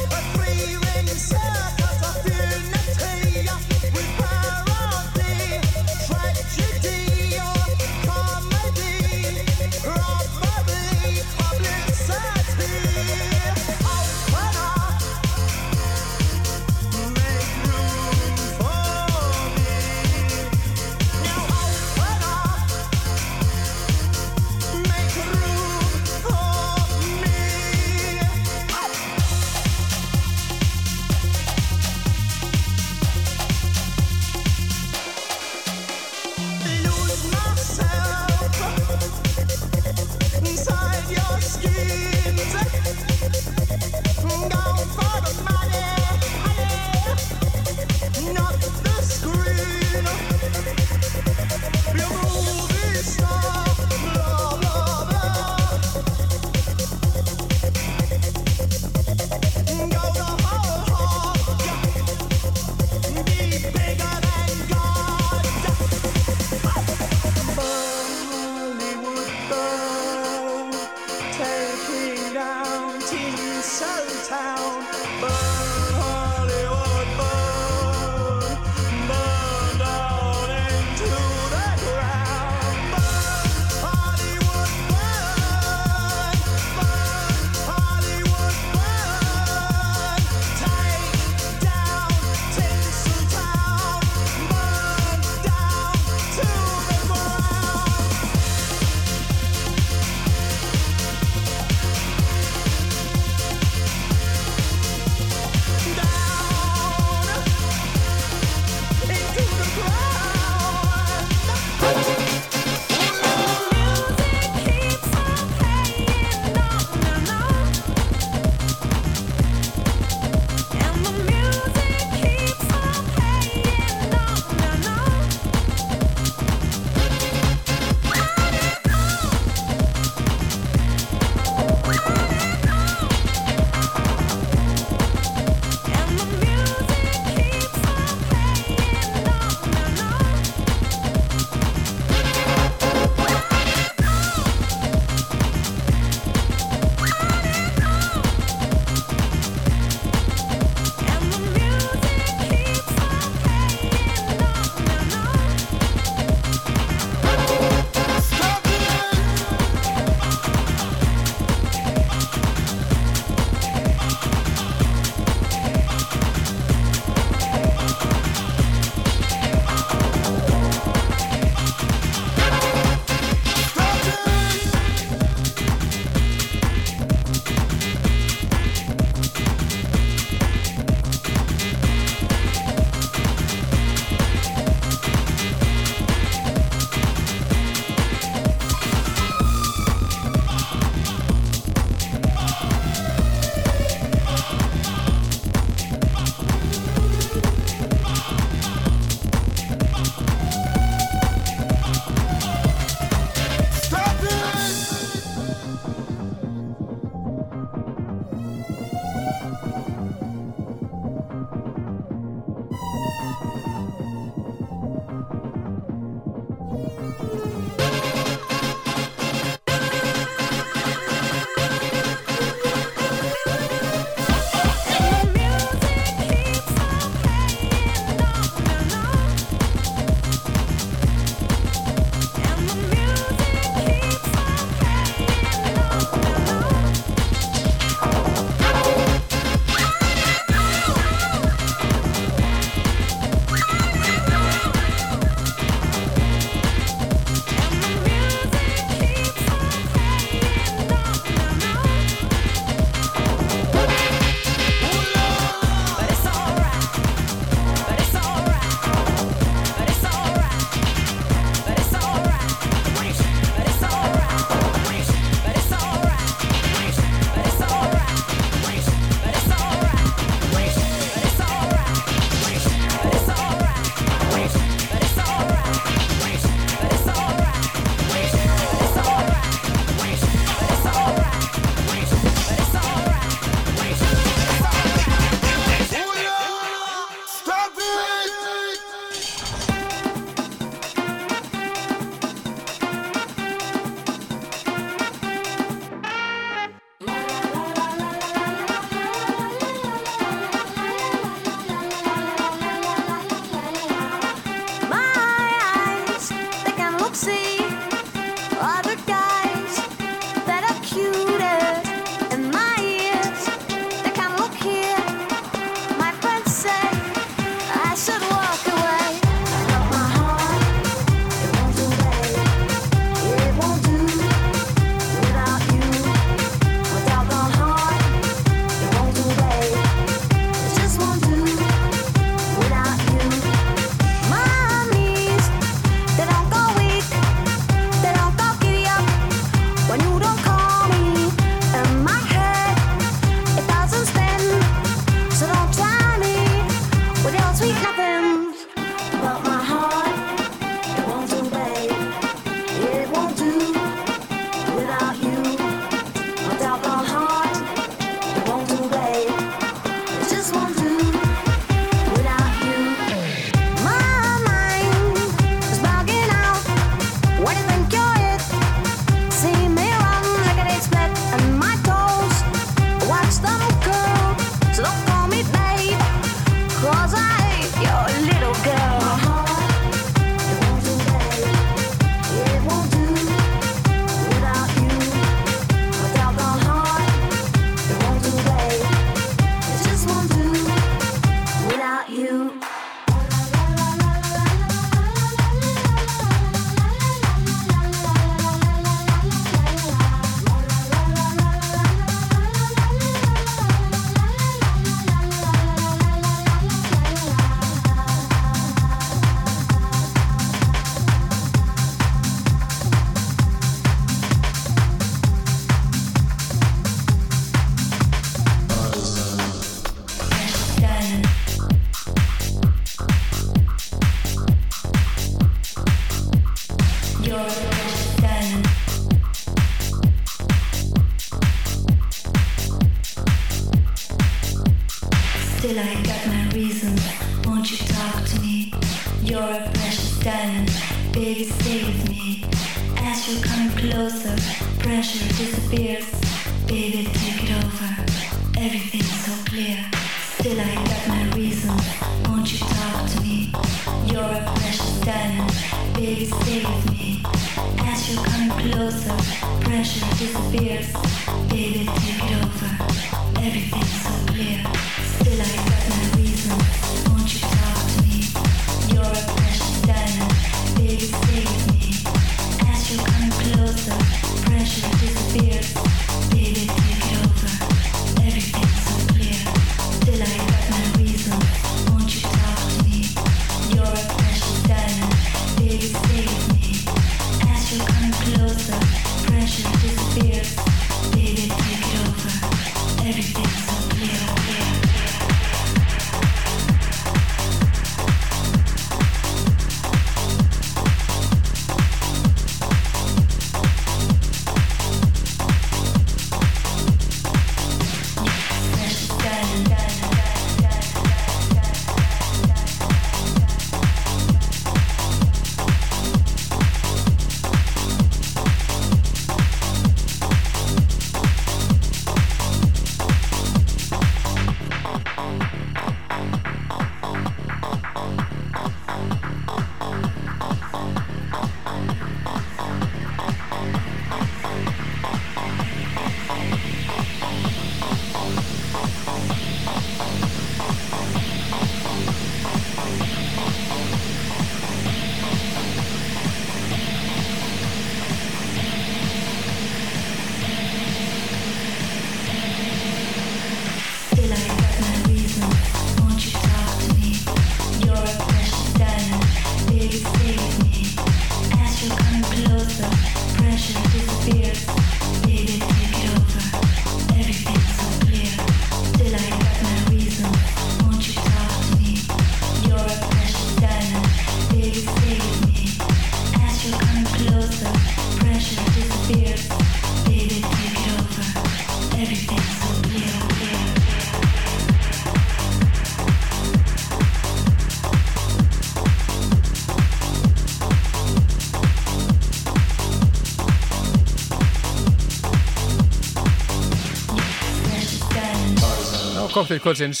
Speaker 12: Kokteil kvöldsins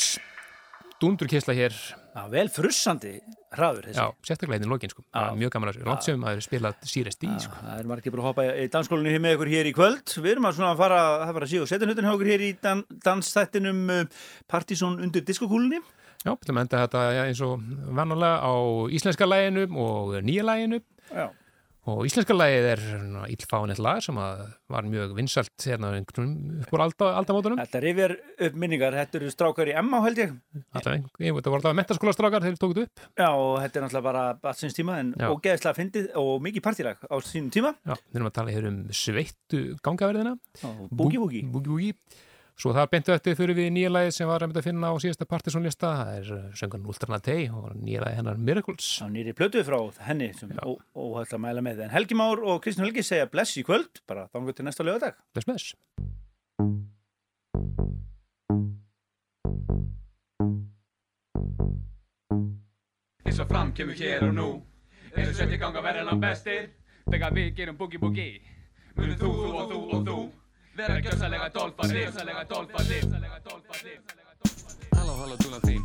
Speaker 12: Dundur kisla hér
Speaker 2: Já, vel frussandi hraður þessi
Speaker 12: Já, sérstaklega hérna í lokin sko. Er Mjög gaman að langt sem að spila sírest í sko.
Speaker 2: Það er margir bara að hoppa í dansskólinu hér með ykkur hér í kvöld. Við erum að svona fara, það var að síða og setja hlutin hjá okkur hér í dan, dansþættinum uh, Partizón undir diskokúlunni.
Speaker 12: Já, við ætlum að enda þetta ja, eins og vannulega á íslenska læginu og nýja læginu
Speaker 2: Já.
Speaker 12: Og íslenska lægið er íllfánett lag sem að var mjög vinsalt hérna upp úr alda, aldamótunum
Speaker 2: Þetta rifjar upp minningar, þetta eru strákar í Emma held ég.
Speaker 12: Alltaf, að voru það mentaskóla strákar þeir tókuð upp
Speaker 2: Já, og þetta er náttúrulega bara batsins tíma en
Speaker 12: Já.
Speaker 2: ógeðslega fyndið og mikið partílag á sínum tíma.
Speaker 12: Já, við erum að tala hér um sveittu gangaverðina
Speaker 2: Boogie Woogie.
Speaker 12: Svo það beintu eftir fyrir við nýja lagið sem var að finna á síðasta partysónlista það er söngan Ultrana Tei og nýja lagið hennar Miracles
Speaker 2: Á nýri plötu frá henni sem óhægt að mæla með. En Helgi Már og Kristján Helgi segja bless í kvöld, bara þangur til næsta lögadag.
Speaker 12: Bless með þess.
Speaker 5: eins og fram kemur hér og nú eins og svetti ganga verðan bestir þegar við gerum boogie boogie munum þú, þú og þú og þú vera gjössalega dolfaðir gjössalega dolfaðir
Speaker 13: Halló, halló, dúlan þín.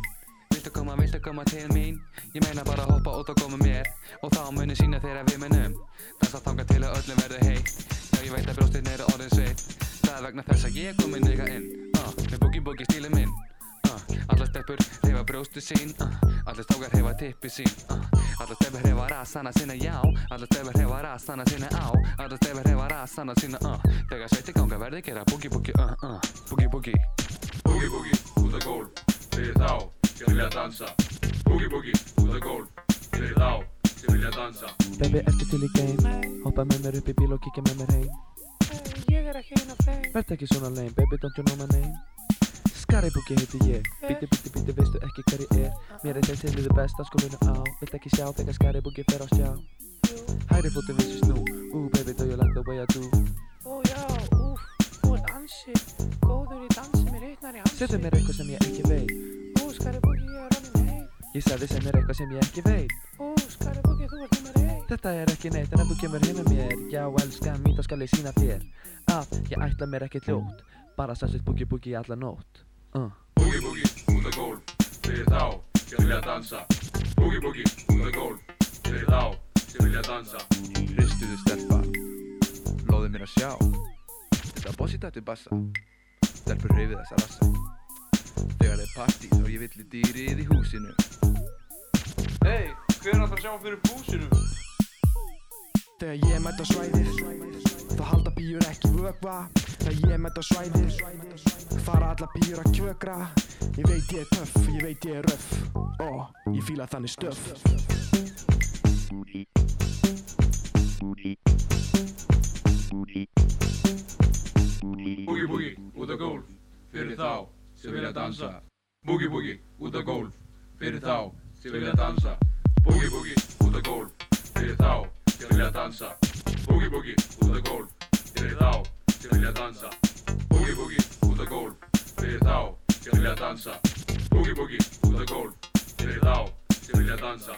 Speaker 13: Viltu koma, viltu koma til mín? Ég meina bara hoppa út og koma mér. Og þá muni sína þeirra við munum. Dansa þanga til að öllum verður heitt. Já, ég veit að brjóstin eru orðin sveitt. Það er vegna þess að ég komin ykkar inn. Uh, Með boogie boogie stílum minn. Uh, Allar steppur hefa brjóstu sín. Uh, Allar stókar hefa tippi sín Allar steppur hefa rasana sína já Allar steppur hefa rasana sína á Allar steppur hefa rasana sína uh, Þegar sveiti ganga verði gera boogie boogie uh, uh, Boogie boogie.
Speaker 5: Boogie boogie út á gólf fyrir þá sem vilja dansa. Boogie boogie út á gólf fyrir þá sem vilja dansa.
Speaker 14: Baby, ertu til í game? Hoppa með mér upp í bíl og kíkja með mér heim
Speaker 15: Ég er ekki einn af þeim
Speaker 14: Verð ekki svona lame, baby, don't you know my name? Skaribúki heiti ég. Bíti, bíti, bíti, veistu ekki hver ég er? Mér er til í þið besta skólinu á. Vilt ekki sjá þegar Skaribúki fer á stjá Hæri fótum vissi snú. Ooh, baby, do you like the way I do?
Speaker 15: Ó já, úf, þú ert ansi Góður í dansi, mér hitnar í ansi.
Speaker 14: Segðu mér eitthvað sem ég ekki veit.
Speaker 15: Ó, skari búki, ég er orðin heim
Speaker 14: Ég sagði sem er eitthvað sem ég ekki veit.
Speaker 15: Ó,
Speaker 14: Þetta er ekki neitt en ef þú kemur heim með mér Já, elskan mín, þá skal ég sína þér Að ég ætla mér ekki ljót Bara sannsett boogie boogie alla nótt.
Speaker 5: Boogie boogie, á gólf Fyrir þá sem vilja dansa Boogie boogie, á gólf Fyrir þá sem vilja dansa
Speaker 16: Hristuðu stelpa Lóðu mér að sjá Þetta bossi dættu bassa Stelpur hreyfið þessa rassa Þegar er partí þá ég villi dýrið í húsinu
Speaker 17: Hei, hver er að sjá fyrir búsinu?
Speaker 18: Þegar ég mætt á svæðið Þá halda bíur ekki vögva Þegar ég mætt á svæðið Fara alla bíur að kjökra. Ég veit ég er töff, ég veit ég er röff. Ó, ég fíla þannig stöf.
Speaker 5: Boogie boogie, út á gólf Fyrir þá sem vilja dansa. Boogie boogie, út á gólf Fyrir þá sem vilja dansa. Boogie boogie, út á gólf Fyrir þá sem vilja dansa. Boogie boogie, út á gólf Fyrir þá
Speaker 19: ja hülja tantsa. bugi-bugi, uude kool, tee tao ja hülja tantsa. bugi-bugi, uude kool, tee tao ja hülja tantsa.